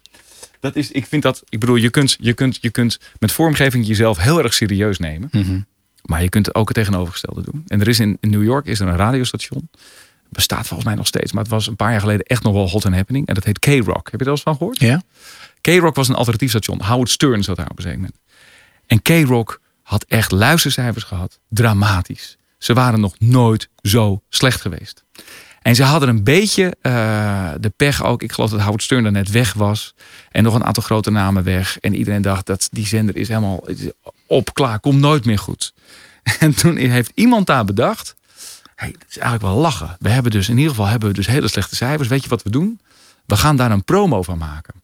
Dat is, ik vind dat, ik bedoel, je kunt, je kunt, je kunt met vormgeving jezelf heel erg serieus nemen. Mhm. Maar je kunt ook het tegenovergestelde doen. En er is in, in New York is er een radiostation. Bestaat volgens mij nog steeds. Maar het was een paar jaar geleden echt nog wel hot and happening. En dat heet K-Rock. Heb je er al eens van gehoord? Ja? K-Rock was een alternatief station. Howard Stern zat daar op een zeker moment. En K-Rock had echt luistercijfers gehad. Dramatisch. Ze waren nog nooit zo slecht geweest. En ze hadden een beetje eh, de pech ook. Ik geloof dat Howard Stern er net weg was. En nog een aantal grote namen weg. En iedereen dacht dat die zender is helemaal op, klaar. Komt nooit meer goed. <laughs> En toen heeft iemand daar bedacht. Hey, dat is eigenlijk wel lachen. We hebben dus in ieder geval hebben we dus hele slechte cijfers. Weet je wat we doen? We gaan daar een promo van maken.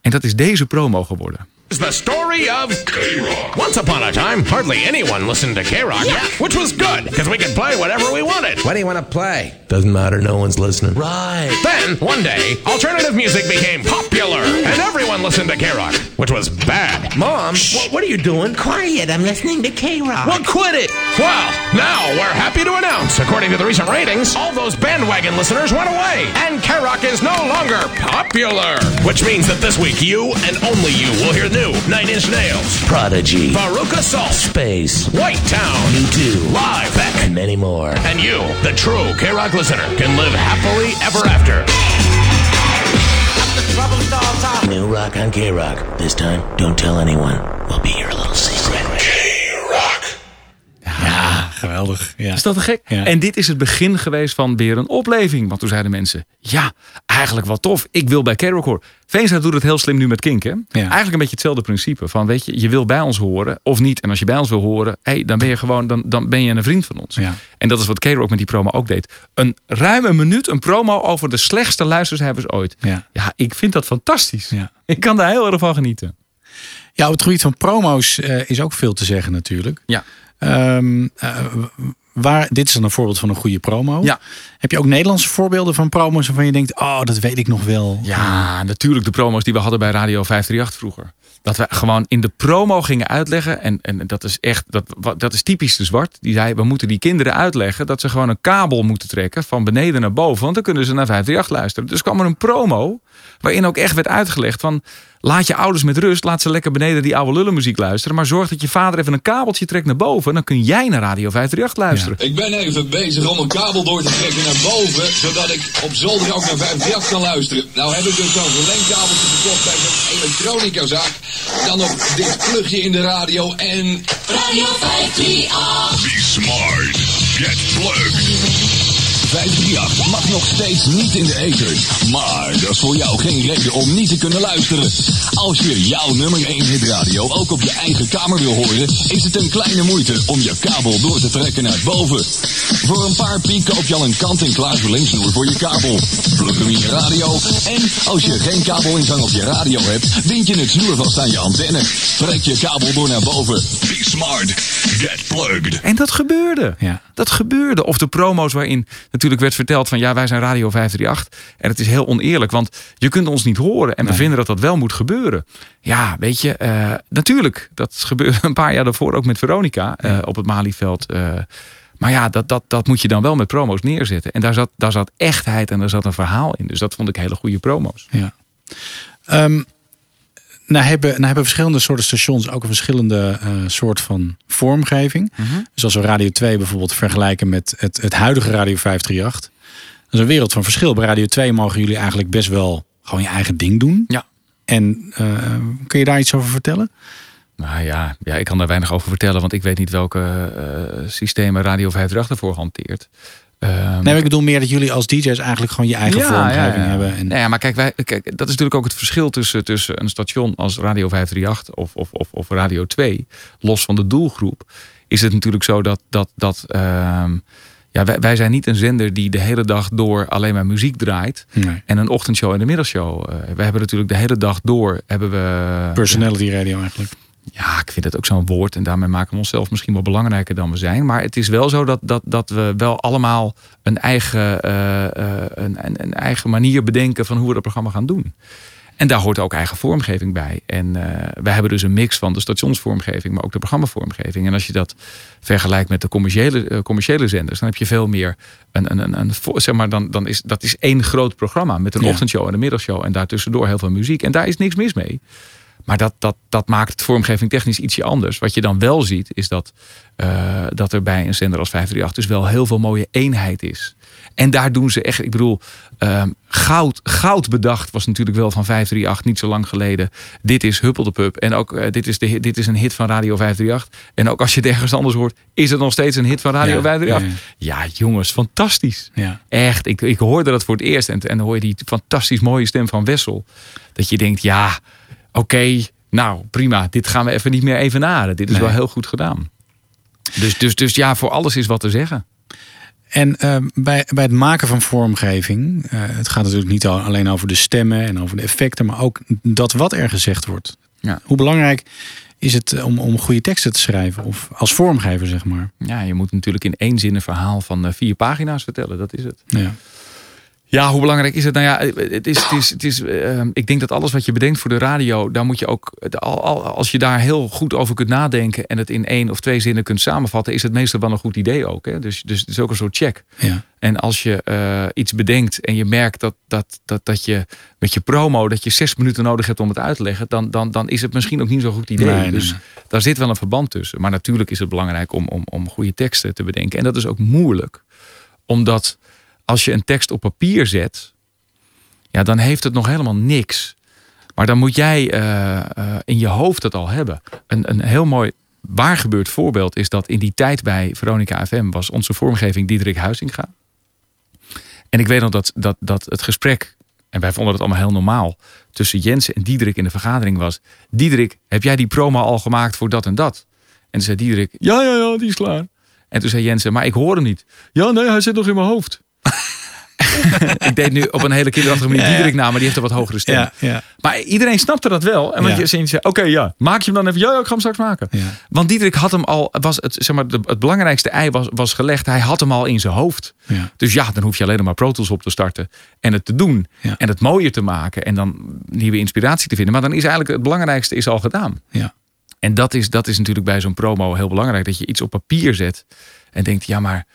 En dat is deze promo geworden. Is the story of K-Rock. Once upon a time, hardly anyone listened to K-Rock, which was good because we could play whatever we wanted. What do you want to play? Doesn't matter, no one's listening. Right. Then, one day, alternative music became popular and everyone listened to K-Rock, which was bad. Mom, wh- what are you doing? Quiet, I'm listening to K-Rock. Well, quit it! Well, now we're happy to announce, according to the recent ratings, all those bandwagon listeners went away, and K-Rock is no longer popular. Which means that this week, you and only you will hear new Nine Inch Nails, Prodigy. Veruca Salt, Space. White Town, Me too. Live Beck, And many more. and you, the true K-Rock listener, can live happily ever after. New rock on K-Rock. This time, don't tell anyone. We'll be your geweldig. Ja. Is dat te gek? Ja. En dit is het begin geweest van weer een opleving. Want toen zeiden mensen, ja, eigenlijk wat tof. Ik wil bij K-Rock horen. Veenstra doet het heel slim nu met Kink. Hè? Eigenlijk een beetje hetzelfde principe. Van weet je, je wil bij ons horen of niet. En als je bij ons wil horen, hey, dan ben je gewoon dan, dan ben je een vriend van ons. En dat is wat K-Rock met die promo ook deed. Een ruime minuut, een promo over de slechtste luistercijfers ooit. Ja. Ik vind dat fantastisch. Ik kan daar heel erg van genieten. Ja, op het gebied van promo's eh, is ook veel te zeggen natuurlijk. Ja. Ehm, eh, waar, dit is dan een voorbeeld van een goede promo. Ja. Heb je ook Nederlandse voorbeelden van promo's waarvan je denkt, oh, dat weet ik nog wel. Ja, natuurlijk de promo's die we hadden bij Radio 538 vroeger. Dat we gewoon in de promo gingen uitleggen. En, en dat is echt, dat, dat is typisch de zwart. Die zei, we moeten die kinderen uitleggen dat ze gewoon een kabel moeten trekken van beneden naar boven. Want dan kunnen ze naar 538 luisteren. Dus kwam er een promo waarin ook echt werd uitgelegd van, Laat je ouders met rust. Laat ze lekker beneden die oude lullenmuziek luisteren. Maar zorg dat je vader even een kabeltje trekt naar boven. Dan kun jij naar Radio 538 luisteren. Ik ben even bezig om een kabel door te trekken naar boven, zodat ik op zolder ook naar 538 kan luisteren. Nou heb ik dus zo'n verlengkabeltje gekocht bij zo'n elektronicazaak. Dan nog dit plugje in de radio en... Radio 538. Be smart. Get plugged. 538 mag nog steeds niet in de ether. Maar dat is voor jou geen reden om niet te kunnen luisteren. Als je jouw nummer 1 hitradio ook op je eigen kamer wil horen, is het een kleine moeite om je kabel door te trekken naar boven. Voor een paar piek koop je al een kant-en-klaar verlengsnoer voor je kabel. Plug hem in je radio en als je geen kabelingang op je radio hebt, bind je het snoer vast aan je antenne. Trek je kabel door naar boven. Be smart. Get plugged. En dat gebeurde. Ja. Dat gebeurde. Of de promo's waarin natuurlijk werd verteld van ja, wij zijn Radio 538. En het is heel oneerlijk, want je kunt ons niet horen. En we vinden dat dat wel moet gebeuren. Ja, weet je, eh, natuurlijk. Dat gebeurde een paar jaar daarvoor ook met Veronica eh, op het Malieveld. eh. maar ja, dat, dat, dat moet je dan wel met promo's neerzetten. En daar zat, daar zat echtheid en daar zat een verhaal in. Dus dat vond ik hele goede promo's. Ja. Ehm, nou, hebben, nou hebben verschillende soorten stations ook een verschillende eh, soort van vormgeving. Dus als we Radio 2 bijvoorbeeld vergelijken met het, het huidige Radio 538. Dat is een wereld van verschil. Bij Radio 2 mogen jullie eigenlijk best wel gewoon je eigen ding doen. Ja. En eh, kun je daar iets over vertellen? Nou ja, ja, ik kan daar weinig over vertellen, want ik weet niet welke eh, systemen Radio 538 ervoor hanteert. Ehm, Nee, ik bedoel meer dat jullie als DJ's eigenlijk gewoon je eigen vormgeving hebben. En, ja, maar kijk, wij, kijk, dat is natuurlijk ook het verschil tussen, tussen een station als Radio 538 of, of, of, of Radio 2, los van de doelgroep, is het natuurlijk zo dat, dat, dat ehm, ja, wij, wij zijn niet een zender die de hele dag door alleen maar muziek draait Nee. en een ochtendshow en een middagshow. Eh, wij hebben natuurlijk de hele dag door hebben we Personality radio eigenlijk. Ja, ik vind het ook zo'n woord. En daarmee maken we onszelf misschien wel belangrijker dan we zijn. Maar het is wel zo dat, dat, dat we wel allemaal een eigen, eh, eh, een, een, een eigen manier bedenken van hoe we dat programma gaan doen. En daar hoort ook eigen vormgeving bij. En eh, wij hebben dus een mix van de stationsvormgeving, maar ook de programmavormgeving. En als je dat vergelijkt met de commerciële, commerciële zenders, dan heb je veel meer een, een, een, een zeg maar, dan, dan is dat is één groot programma met een Ja. ochtendshow en een middagshow. En daartussendoor heel veel muziek. En daar is niks mis mee. Maar dat, dat, dat maakt het vormgeving technisch ietsje anders. Wat je dan wel ziet, is dat, eh, dat er bij een zender als 538 dus wel heel veel mooie eenheid is. En daar doen ze echt, ik bedoel, ehm, goud, goud bedacht was natuurlijk wel van 538 niet zo lang geleden. Dit is Huppel de Pup. En ook eh, dit, is de, dit is een hit van Radio 538. En ook als je het ergens anders hoort, is het nog steeds een hit van Radio Ja, 538. Ja, jongens, fantastisch. Ja. Echt, ik, ik hoorde dat voor het eerst. En, en dan hoor je die fantastisch mooie stem van Wessel. Dat je denkt, ja, oké, nou prima. Dit gaan we even niet meer evenaren. Dit is Nee. wel heel goed gedaan. Dus, dus, dus ja, voor alles is wat te zeggen. En ehm, bij, bij het maken van vormgeving, eh, het gaat natuurlijk niet al- alleen over de stemmen en over de effecten, maar ook dat wat er gezegd wordt. Ja. Hoe belangrijk is het eh, om, om goede teksten te schrijven, of als vormgever, zeg maar? Ja, je moet natuurlijk in één zin een verhaal van eh, vier pagina's vertellen. Dat is het. Ja. Ja, hoe belangrijk is het? Nou ja, het is, het is, het is, eh, ik denk dat alles wat je bedenkt voor de radio, daar moet je ook, al- al- als je daar heel goed over kunt nadenken en het in één of twee zinnen kunt samenvatten, is het meestal wel een goed idee ook. Hè? Dus, dus het is ook een soort check. Ja. En als je eh, iets bedenkt en je merkt dat, dat, dat, dat je met je promo dat je zes minuten nodig hebt om het uit te leggen, dan, dan, dan is het misschien ook niet zo'n goed idee. Nee, nee, dus nee. daar zit wel een verband tussen. Maar natuurlijk is het belangrijk om, om, om goede teksten te bedenken. En dat is ook moeilijk. Omdat als je een tekst op papier zet, ja, dan heeft het nog helemaal niks. Maar dan moet jij eh, eh, in je hoofd het al hebben. Een, een heel mooi waar gebeurd voorbeeld is dat in die tijd bij Veronica FM was onze vormgeving Diederik Huizinga. En ik weet nog dat, dat, dat het gesprek, en wij vonden het allemaal heel normaal, tussen Jens en Diederik in de vergadering was. Diederik, heb jij die promo al gemaakt voor dat en dat? En toen zei Diederik, ja, ja, ja, die is klaar. En toen zei Jensen, maar ik hoor hem niet. Ja, nee, hij zit nog in mijn hoofd. <laughs> ik deed nu op een hele kinderachtige manier Ja. Diederik na, maar die heeft een wat hogere stem. Ja, ja. Maar iedereen snapte dat wel. En want je zei, oké, ja, maak je hem dan even. Ja, ja, ik ga hem straks maken. Want Diederik had hem al, was het, zeg maar, het belangrijkste ei was, was gelegd. Hij had hem al in zijn hoofd. Ja. Dus ja, dan hoef je alleen maar Pro Tools op te starten. En het te doen. En het mooier te maken. En dan nieuwe inspiratie te vinden. Maar dan is eigenlijk het belangrijkste is al gedaan. Ja. En dat is, dat is natuurlijk bij zo'n promo heel belangrijk. Dat je iets op papier zet. En denkt, ja maar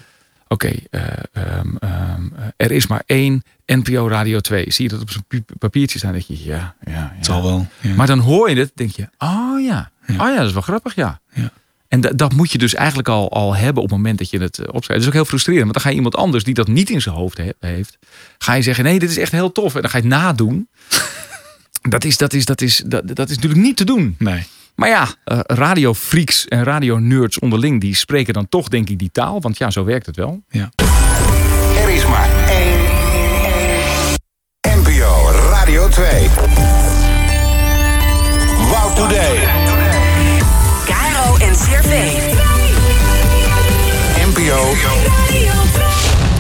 oké, eh, ehm, ehm, eh, er is maar één NPO Radio 2. Zie je dat op zo'n pi- papiertje staan? Denk je, ja, ja, ja. Het zal wel. ja. Maar dan hoor je het, denk je, oh ja, oh ja, dat is wel grappig, ja. Ja. En da- dat moet je dus eigenlijk al, al hebben op het moment dat je het eh, opschrijft. Dat is ook heel frustrerend, want dan ga je iemand anders die dat niet in zijn hoofd he- heeft, ga je zeggen, nee, dit is echt heel tof. En dan ga je het nadoen. <laughs> dat, is, dat, is, dat, is, dat, dat is natuurlijk niet te doen. Nee. Maar ja, eh, radiofreaks en radionerds onderling, die spreken dan toch denk ik die taal. Want ja, zo werkt het wel. Er is maar één. NPO Radio 2. Wow Today. Caro en Cervé. NPO.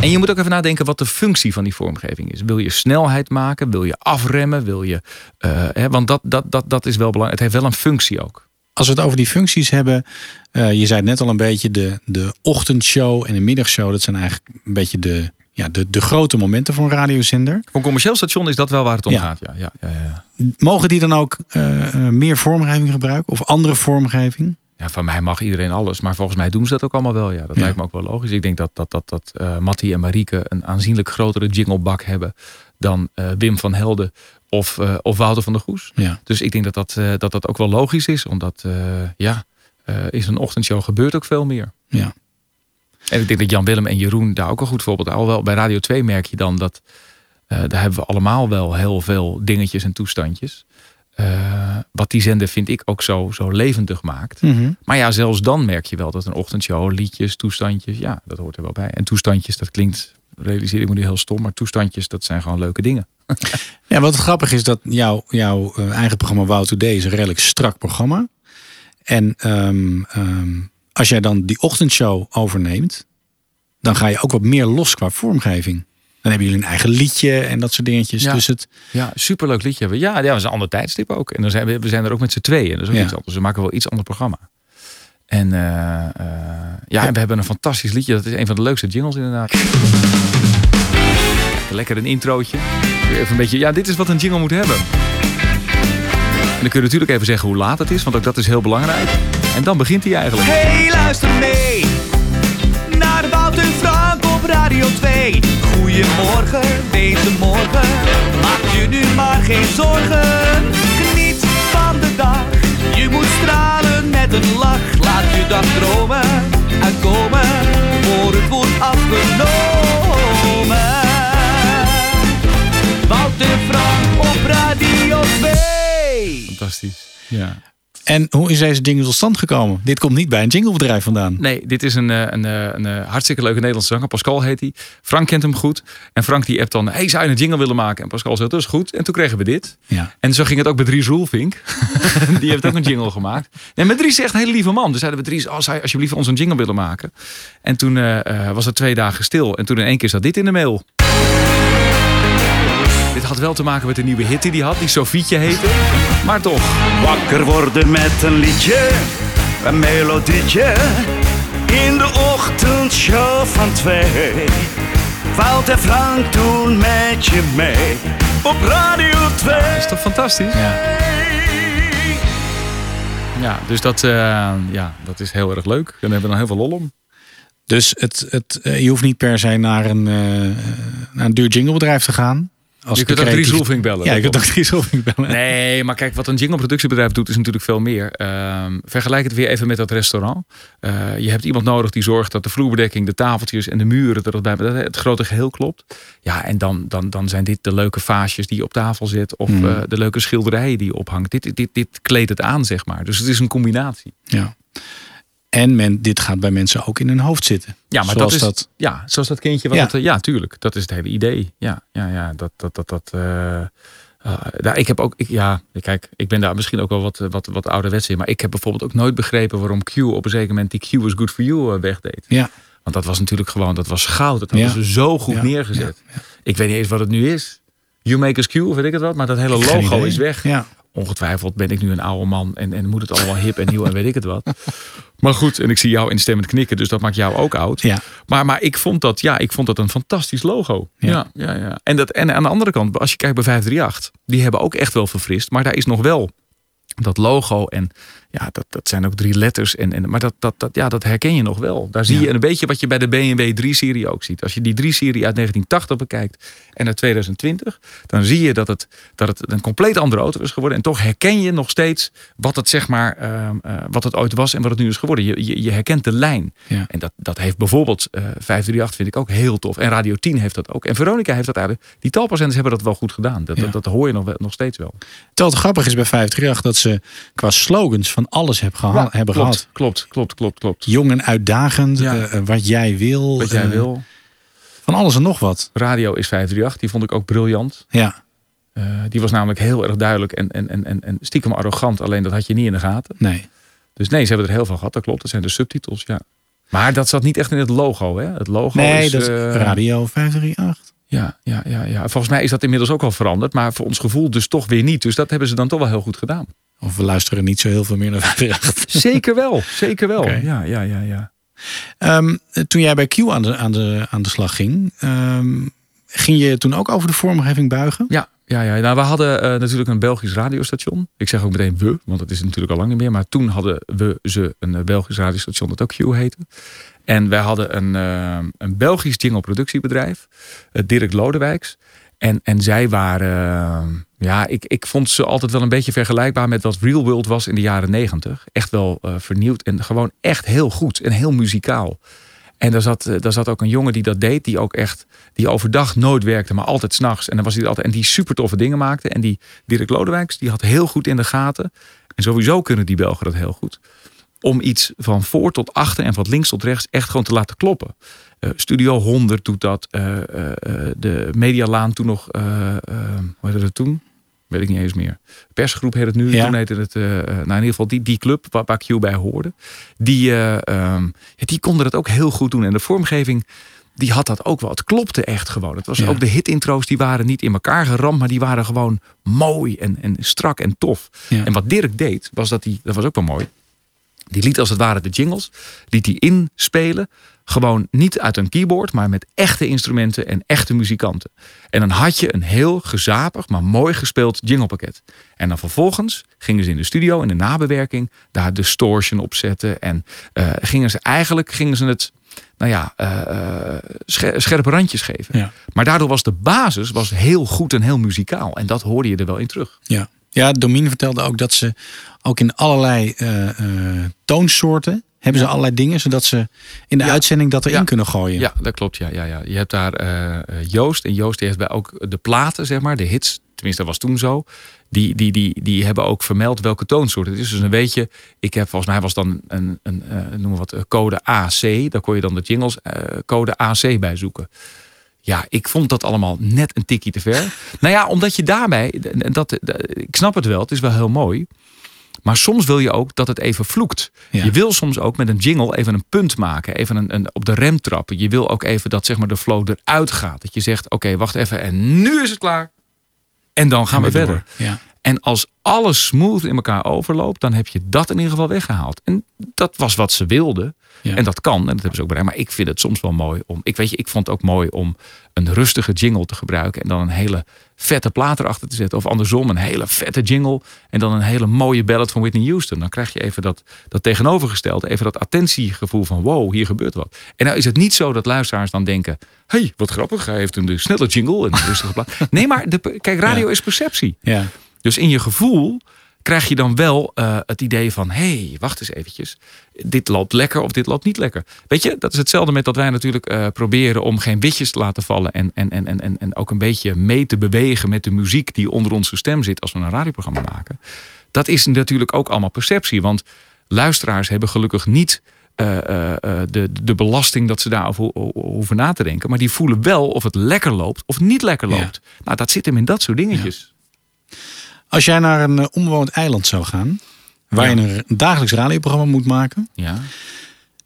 En je moet ook even nadenken wat de functie van die vormgeving is. Wil je snelheid maken? Wil je afremmen? Wil je, eh, hè, want dat, dat, dat, dat is wel belangrijk. Het heeft wel een functie ook. Als we het over die functies hebben. eh, je zei het net al een beetje. De, de ochtendshow en de middagshow. Dat zijn eigenlijk een beetje de, ja, de, de grote momenten voor een radiozender. Voor een commercieel station is dat wel waar het om Ja. gaat. Ja, ja, ja, ja. Mogen die dan ook eh, meer vormgeving gebruiken? Of andere vormgeving? Ja, van mij mag iedereen alles. Maar volgens mij doen ze dat ook allemaal wel. Ja, dat Ja. lijkt me ook wel logisch. Ik denk dat, dat, dat, dat eh Mattie en Marieke een aanzienlijk grotere jinglebak hebben dan eh, Wim van Helden of, eh, of Wouter van der Goes. Ja. Dus ik denk dat dat, dat dat ook wel logisch is. Omdat, ja, is een ochtendshow gebeurt ook veel meer. Ja. En ik denk dat Jan Willem en Jeroen daar ook een goed voorbeeld. Alhoewel bij Radio 2 merk je dan dat daar hebben we allemaal wel heel veel dingetjes en toestandjes. Eh, wat die zender vind ik ook zo, zo levendig maakt. Mhm. Maar ja, zelfs dan merk je wel dat een ochtendshow, liedjes, toestandjes, ja, dat hoort er wel bij. En toestandjes, dat klinkt, realiseer ik me nu heel stom, maar toestandjes, dat zijn gewoon leuke dingen. <laughs> Ja, wat grappig is dat jouw, jouw eh, eigen programma Wow Today is een redelijk strak programma. En ehm, ehm, als jij dan die ochtendshow overneemt, dan ga je ook wat meer los qua vormgeving. Dan hebben jullie een eigen liedje en dat soort dingetjes. Ja. Dus het, Ja, superleuk liedje hebben. we. Ja, ja, dat is een ander tijdstip ook. En dan zijn we, we zijn er ook met z'n tweeën. Dat is ook Ja. iets anders. We maken wel iets ander programma. En eh, eh, ja, en we hebben een fantastisch liedje. Dat is een van de leukste jingles inderdaad. Lekker een introotje. Even een beetje, ja, dit is wat een jingle moet hebben. En dan kun je natuurlijk even zeggen hoe laat het is, want ook dat is heel belangrijk. En dan begint hij eigenlijk. Hey, luister mee nu maar geen zorgen. Geniet van de dag. Je moet stralen met een lach. Laat je dag dromen uitkomen. Voor het wordt afgenomen. Wout en Frank op Radio 2. Fantastisch. En hoe is deze jingle tot stand gekomen? Dit komt niet bij een jinglebedrijf vandaan. Nee, dit is een, eh, een, eh, een, eh, hartstikke leuke Nederlandse zanger. Pascal heet hij. Frank kent hem goed. En Frank die appt dan, hey, zou je een jingle willen maken? En Pascal zegt, dat is goed. En toen kregen we dit. Ja. En zo ging het ook bij Dries Roelvink. <laughs> die heeft ook een jingle gemaakt. En met Dries is echt een hele lieve man. Dus zeiden we, Dries, oh, zou je alsjeblieft ons een jingle willen maken? En toen was het twee dagen stil. En toen in één keer zat dit in de mail. Had wel te maken met de nieuwe hit die hij had. Die Sofietje heette. Maar toch. Wakker worden met een liedje, een melodietje. In de ochtendshow van twee. Wout en Frank doen met je mee. Op Radio 2. Dat is toch fantastisch? Ja. Ja, dus dat, eh, ja, dat is heel erg leuk. En daar hebben we dan heel veel lol om. Dus het, het, eh, je hoeft niet per se naar een, eh, naar een duur jinglebedrijf te gaan. Als je kunt ook creatief- bellen. Ja, je kunt ook. Dries bellen. Nee, maar kijk, wat een jingleproductiebedrijf doet is natuurlijk veel meer. Ehm, vergelijk het weer even met dat restaurant. Eh, je hebt iemand nodig die zorgt dat de vloerbedekking, de tafeltjes en de muren, dat het, bij, dat het grote geheel klopt. Ja, en dan, dan, dan zijn dit de leuke vaasjes die je op tafel zet of Mhm. eh, de leuke schilderijen die je ophangt. Dit, dit, dit kleedt het aan, zeg maar. Dus het is een combinatie. Ja. En men, dit gaat bij mensen ook in hun hoofd zitten. Ja, maar Zoals dat is, ja, zoals dat kindje. Wat Ja. ja. Het, ja, tuurlijk. Dat is het hele idee. Ja, ja, ja. Dat, dat, dat, dat. nou, ik heb ook, ik, ja, kijk, ik ben daar misschien ook wel wat, wat, wat ouderwets in. Maar ik heb bijvoorbeeld ook nooit begrepen waarom Q op een zeker moment die Q is good for you eh, wegdeed. Ja. Want dat was natuurlijk gewoon, dat was goud. Dat hadden Ja. ze zo goed Ja, neergezet. Ik weet niet eens wat het nu is. You make us Q, of weet ik het wat. Maar dat hele logo is weg. Ja. Ongetwijfeld ben ik nu een oude man en, en moet het allemaal hip en nieuw en weet ik het wat. <laughs> Maar goed, en ik zie jou instemmend knikken, dus dat maakt jou ook oud. Ja. Maar, maar ik, vond dat, ja, ik vond dat een fantastisch logo. Ja. Ja. Ja, ja, En, dat, en aan de andere kant, als je kijkt bij 538, die hebben ook echt wel verfrist. Maar daar is nog wel dat logo en Ja, dat, dat zijn ook drie letters. En, en, maar dat, dat, dat, ja, dat herken je nog wel. Daar zie Ja. je een beetje wat je bij de BMW 3-serie ook ziet. Als je die 3-serie uit 1980 bekijkt en uit 2020, dan zie je dat het, dat het een compleet andere auto is geworden. En toch herken je nog steeds wat het, zeg maar, ehm, eh, wat het ooit was en wat het nu is geworden. Je, je, je herkent de lijn. Ja. En dat, dat heeft bijvoorbeeld eh 538 vind ik ook heel tof. En Radio 10 heeft dat ook. En Veronica heeft dat eigenlijk. Die talpazenders hebben dat wel goed gedaan. Dat, Ja. dat, dat hoor je nog, nog steeds wel. Terwijl het grappig is bij 538 dat ze qua slogans van alles heb geha- Ja, hebben klopt, gehad. Klopt, klopt, klopt, klopt. Jong en uitdagend, Ja. eh, eh, wat jij wil. Wat jij eh, wil. Van alles en nog wat. Radio is 538. Die vond ik ook briljant. Ja, die was namelijk heel erg duidelijk en, en, en, en, en stiekem arrogant. Alleen dat had je niet in de gaten. nee. Dus nee, ze hebben er heel veel gehad. Dat klopt. Dat zijn de subtitels, ja. Maar dat zat niet echt in het logo, hè? Het logo Nee, is... dat is Radio 538. Ja, ja, ja, ja. Volgens mij is dat inmiddels ook al veranderd. Maar voor ons gevoel dus toch weer niet. Dus dat hebben ze dan toch wel heel goed gedaan. Of we luisteren niet zo heel veel meer naar <laughs> 538. Zeker wel. Zeker wel. Ja, ja, ja, ja. Ehm, toen jij bij Q aan de, aan de, aan de slag ging, ehm, ging je toen ook over de vormgeving buigen? Ja, ja, ja. Nou, we hadden eh, natuurlijk een Belgisch radiostation. Ik zeg ook meteen we, want dat is natuurlijk al lang niet meer. Maar toen hadden we ze een eh, Belgisch radiostation dat ook Q heette. En wij hadden een, eh, een Belgisch jingleproductiebedrijf, eh, Dirk Lodewijks. En, en zij waren, ja, ik, ik vond ze altijd wel een beetje vergelijkbaar met wat Real World was in de jaren negentig. Echt wel eh, vernieuwd en gewoon echt heel goed en heel muzikaal. En daar zat, eh, daar zat ook een jongen die dat deed, die ook echt, die overdag nooit werkte, maar altijd s'nachts. En dan was hij altijd, en die super toffe dingen maakte. En die Dirk Lodewijks, die had heel goed in de gaten. En sowieso kunnen die Belgen dat heel goed. Om iets van voor tot achter en van links tot rechts echt gewoon te laten kloppen. Eh, Studio 100 doet dat. eh, eh, de Medialaan toen nog, hoe heette het toen? Weet ik niet eens meer. Persgroep heet het nu. Ja. Toen heette het, nou in ieder geval die, die club waar, waar Q bij hoorde. Die, eh, ehm, die konden dat ook heel goed doen. En de vormgeving, die had dat ook wel. Het klopte echt gewoon. Het was Ja. ook de hit-intro's, die waren niet in elkaar geramd, maar die waren gewoon mooi en, en strak en tof. Ja. En wat Dirk deed, was dat hij, dat was ook wel mooi. Die liet als het ware de jingles, liet hij inspelen. Gewoon niet uit een keyboard, maar met echte instrumenten en echte muzikanten. En dan had je een heel gezapig, maar mooi gespeeld jinglepakket. En dan vervolgens gingen ze in de studio, in de nabewerking, daar distortion op zetten. En eh, gingen ze eigenlijk gingen ze het, nou ja, eh, eh, scher- scherpe randjes geven. Ja. Maar daardoor was de basis was heel goed en heel muzikaal. En dat hoorde je er wel in terug. Ja. Ja, Domien vertelde ook dat ze ook in allerlei toonsoorten hebben ze allerlei dingen, zodat ze in de Ja. uitzending dat erin Ja. kunnen gooien. Ja, dat klopt. Ja, ja, ja. Je hebt daar eh, eh, Joost. En Joost die heeft bij ook de platen, zeg maar, de hits. Tenminste, dat was toen zo. Die, die, die, die hebben ook vermeld welke toonsoort het is. Dus dan weet je, ik heb volgens mij was dan een, een eh, noem wat, code AC. Daar kon je dan de jingles code AC bij zoeken. Ja, ik vond dat allemaal net een tikkie te ver. nou ja, omdat je daarbij, dat, ik snap het wel, het is wel heel mooi. Maar soms wil je ook dat het even vloekt. Ja. Je wil soms ook met een jingle even een punt maken. Even een, een, op de rem trappen. Je wil ook even dat zeg maar, de flow eruit gaat. Dat je zegt, oké, wacht even. En nu is het klaar. En dan gaan we weer verder. Ja. En als alles smooth in elkaar overloopt, dan heb je dat in ieder geval weggehaald. En dat was wat ze wilden. Ja. En dat kan, en dat hebben ze ook bereikt. Maar ik vind het soms wel mooi om. Ik weet je, ik vond het ook mooi om een rustige jingle te gebruiken. En dan een hele vette plaat erachter te zetten. Of andersom, een hele vette jingle. En dan een hele mooie ballad van Whitney Houston. Dan krijg je even dat, dat tegenovergestelde. Even dat attentiegevoel van wow, hier gebeurt wat. En nou is het niet zo dat luisteraars dan denken. hey, wat grappig. Hij heeft een snelle jingle en een rustige plaat. Nee, maar de, kijk, radio Ja. is perceptie. Ja. Dus in je gevoel krijg je dan wel eh, het idee van... hé, hey, wacht eens eventjes. Dit loopt lekker of dit loopt niet lekker. Weet je, dat is hetzelfde met dat wij natuurlijk eh, proberen... om geen witjes te laten vallen... En, en, en, en, en- ook een beetje mee te bewegen met de muziek... die onder onze stem zit als we een radioprogramma maken. Dat is natuurlijk ook allemaal perceptie. Want luisteraars hebben gelukkig niet... eh, de, de belasting dat ze daarover ho- ho- hoeven na te denken. Maar die voelen wel of het lekker loopt of niet lekker Ja. loopt. Nou, dat zit hem in dat soort dingetjes. Als jij naar een eh, onbewoond eiland zou gaan, waar Ja. je een dagelijks radioprogramma moet maken. Ja.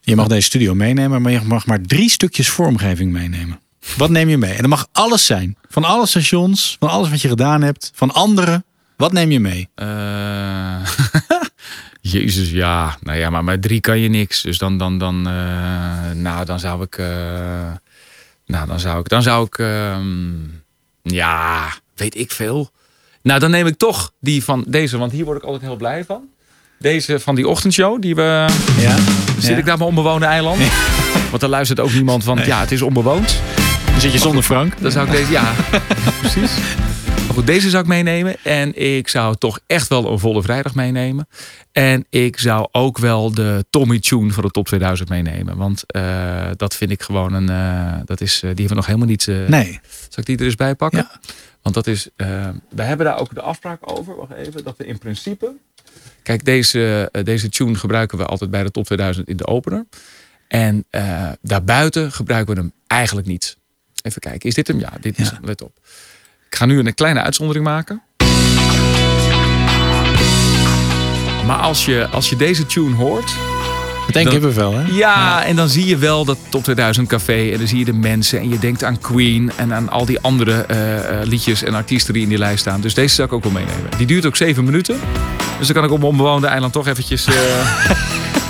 Je mag deze studio meenemen, maar je mag maar drie stukjes vormgeving meenemen. Wat neem je mee? En dat mag alles zijn. Van alle stations, van alles wat je gedaan hebt, van anderen. Wat neem je mee? Eh, <laughs> Jezus, ja. Nou ja, maar met drie kan je niks. Dus dan, dan, dan, eh, nou, dan zou ik, nou, dan zou ik, dan zou ik, ehm, ja, weet ik veel. Nou, dan neem ik toch die van deze, want hier word ik altijd heel blij van. Deze van die ochtendshow, die we... Ja. Zit Ja. ik daar op mijn onbewoonde eiland? Want daar luistert ook niemand, want ja, het is onbewoond. Dan zit je zonder Frank. Dan zou ik deze, ja, <laughs> precies. Maar goed, deze zou ik meenemen. En ik zou toch echt wel een volle vrijdag meenemen. En ik zou ook wel de Tommy Tune van de top 2000 meenemen. Want eh, dat vind ik gewoon een. eh, dat is, eh, die hebben we nog helemaal niet. Nee. Zal ik die er eens bij pakken? Want dat is. eh, we hebben daar ook de afspraak over. Wacht even. Dat we in principe. Kijk, deze, eh, deze tune gebruiken we altijd bij de top 2000 in de opener. En eh, daarbuiten gebruiken we hem eigenlijk niet. Even kijken, is dit hem? Ja, dit is hem. Let op. Ik ga nu een kleine uitzondering maken. Maar als je, als je deze tune hoort. Meteen kippenvel, hè? Ja, en dan zie je wel dat Top 2000 Café. En dan zie je de mensen. En je denkt aan Queen. En aan al die andere eh, eh, liedjes en artiesten die in die lijst staan. Dus deze zou ik ook wel meenemen. Die duurt ook zeven minuten. Dus dan kan ik op mijn onbewoonde eiland toch eventjes... ja, <laughs>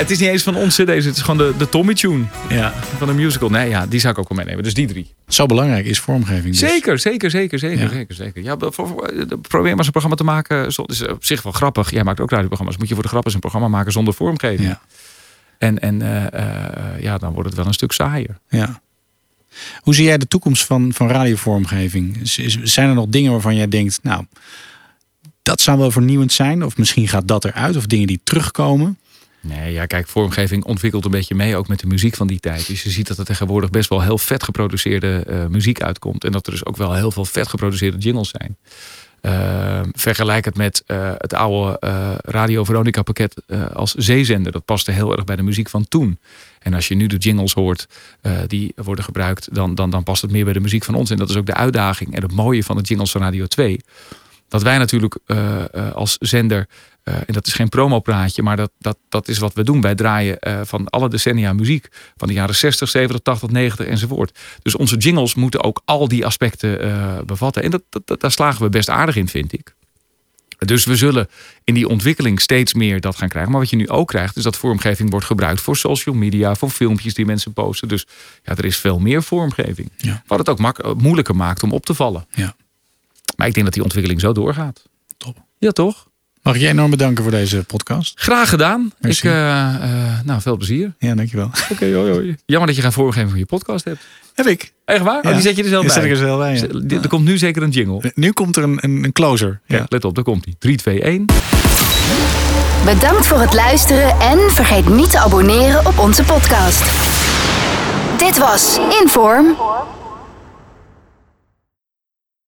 het is niet eens van ons, deze. Het is gewoon de, de Tommy Tune Ja. van de musical. Nee, ja, die zou ik ook wel meenemen. Dus die drie. Zo belangrijk is vormgeving. Dus. Zeker, zeker, zeker, zeker, Ja. zeker, zeker. Ja, voor, voor- eh, probeer maar eens een programma te maken. Dat is op zich wel grappig. Jij maakt ook radioprogramma's. Moet je voor de grap eens een programma maken zonder vormgeving. Ja. En, en eh, eh, ja, dan wordt het wel een stuk saaier. Ja. Hoe zie jij de toekomst van, van radiovormgeving? Zijn er nog dingen waarvan jij denkt, nou, dat zou wel vernieuwend zijn? Of misschien gaat dat eruit? Of dingen die terugkomen? Nee, ja, kijk, vormgeving ontwikkelt een beetje mee ook met de muziek van die tijd. Dus je ziet dat er tegenwoordig best wel heel vet geproduceerde eh, muziek uitkomt. En dat er dus ook wel heel veel vet geproduceerde jingles zijn. Eh, vergelijk het met eh, het oude eh, Radio Veronica pakket als zeezender. Dat paste heel erg bij de muziek van toen. En als je nu de jingles hoort die worden gebruikt, dan, dan, dan past het meer bij de muziek van ons. En dat is ook de uitdaging en het mooie van de jingles van Radio 2 dat wij natuurlijk als zender, eh, en dat is geen promopraatje, maar dat, dat, dat is wat we doen. Wij draaien eh, van alle decennia muziek, van de jaren 60, 70, 80, 90 enzovoort. Dus onze jingles moeten ook al die aspecten eh, bevatten. En dat, daar slagen we best aardig in, vind ik. Dus we zullen in die ontwikkeling steeds meer dat gaan krijgen. Maar wat je nu ook krijgt, is dat vormgeving wordt gebruikt voor social media, voor filmpjes die mensen posten. Dus ja, er is veel meer vormgeving. Wat het ook mak- moeilijker maakt om op te vallen. Ja. Maar ik denk dat die ontwikkeling zo doorgaat. Top. Ja, toch? Mag ik je enorm bedanken voor deze podcast? Graag gedaan. Merci. Ik, eh, eh, nou, veel plezier. Ja, dankjewel. <laughs> Oké, hoi, hoi. Jammer dat je geen vormgeving van je podcast hebt. Heb ik. Echt waar? Oh, die zet je er zelf Die bij? zet ik er zelf bij, ja. Er komt nu zeker een jingle. Nu komt er een, een, een closer. Ja. Let op, daar komt hij. 3, 2, 1. Bedankt voor het luisteren en vergeet niet te abonneren op onze podcast. Dit was Inform.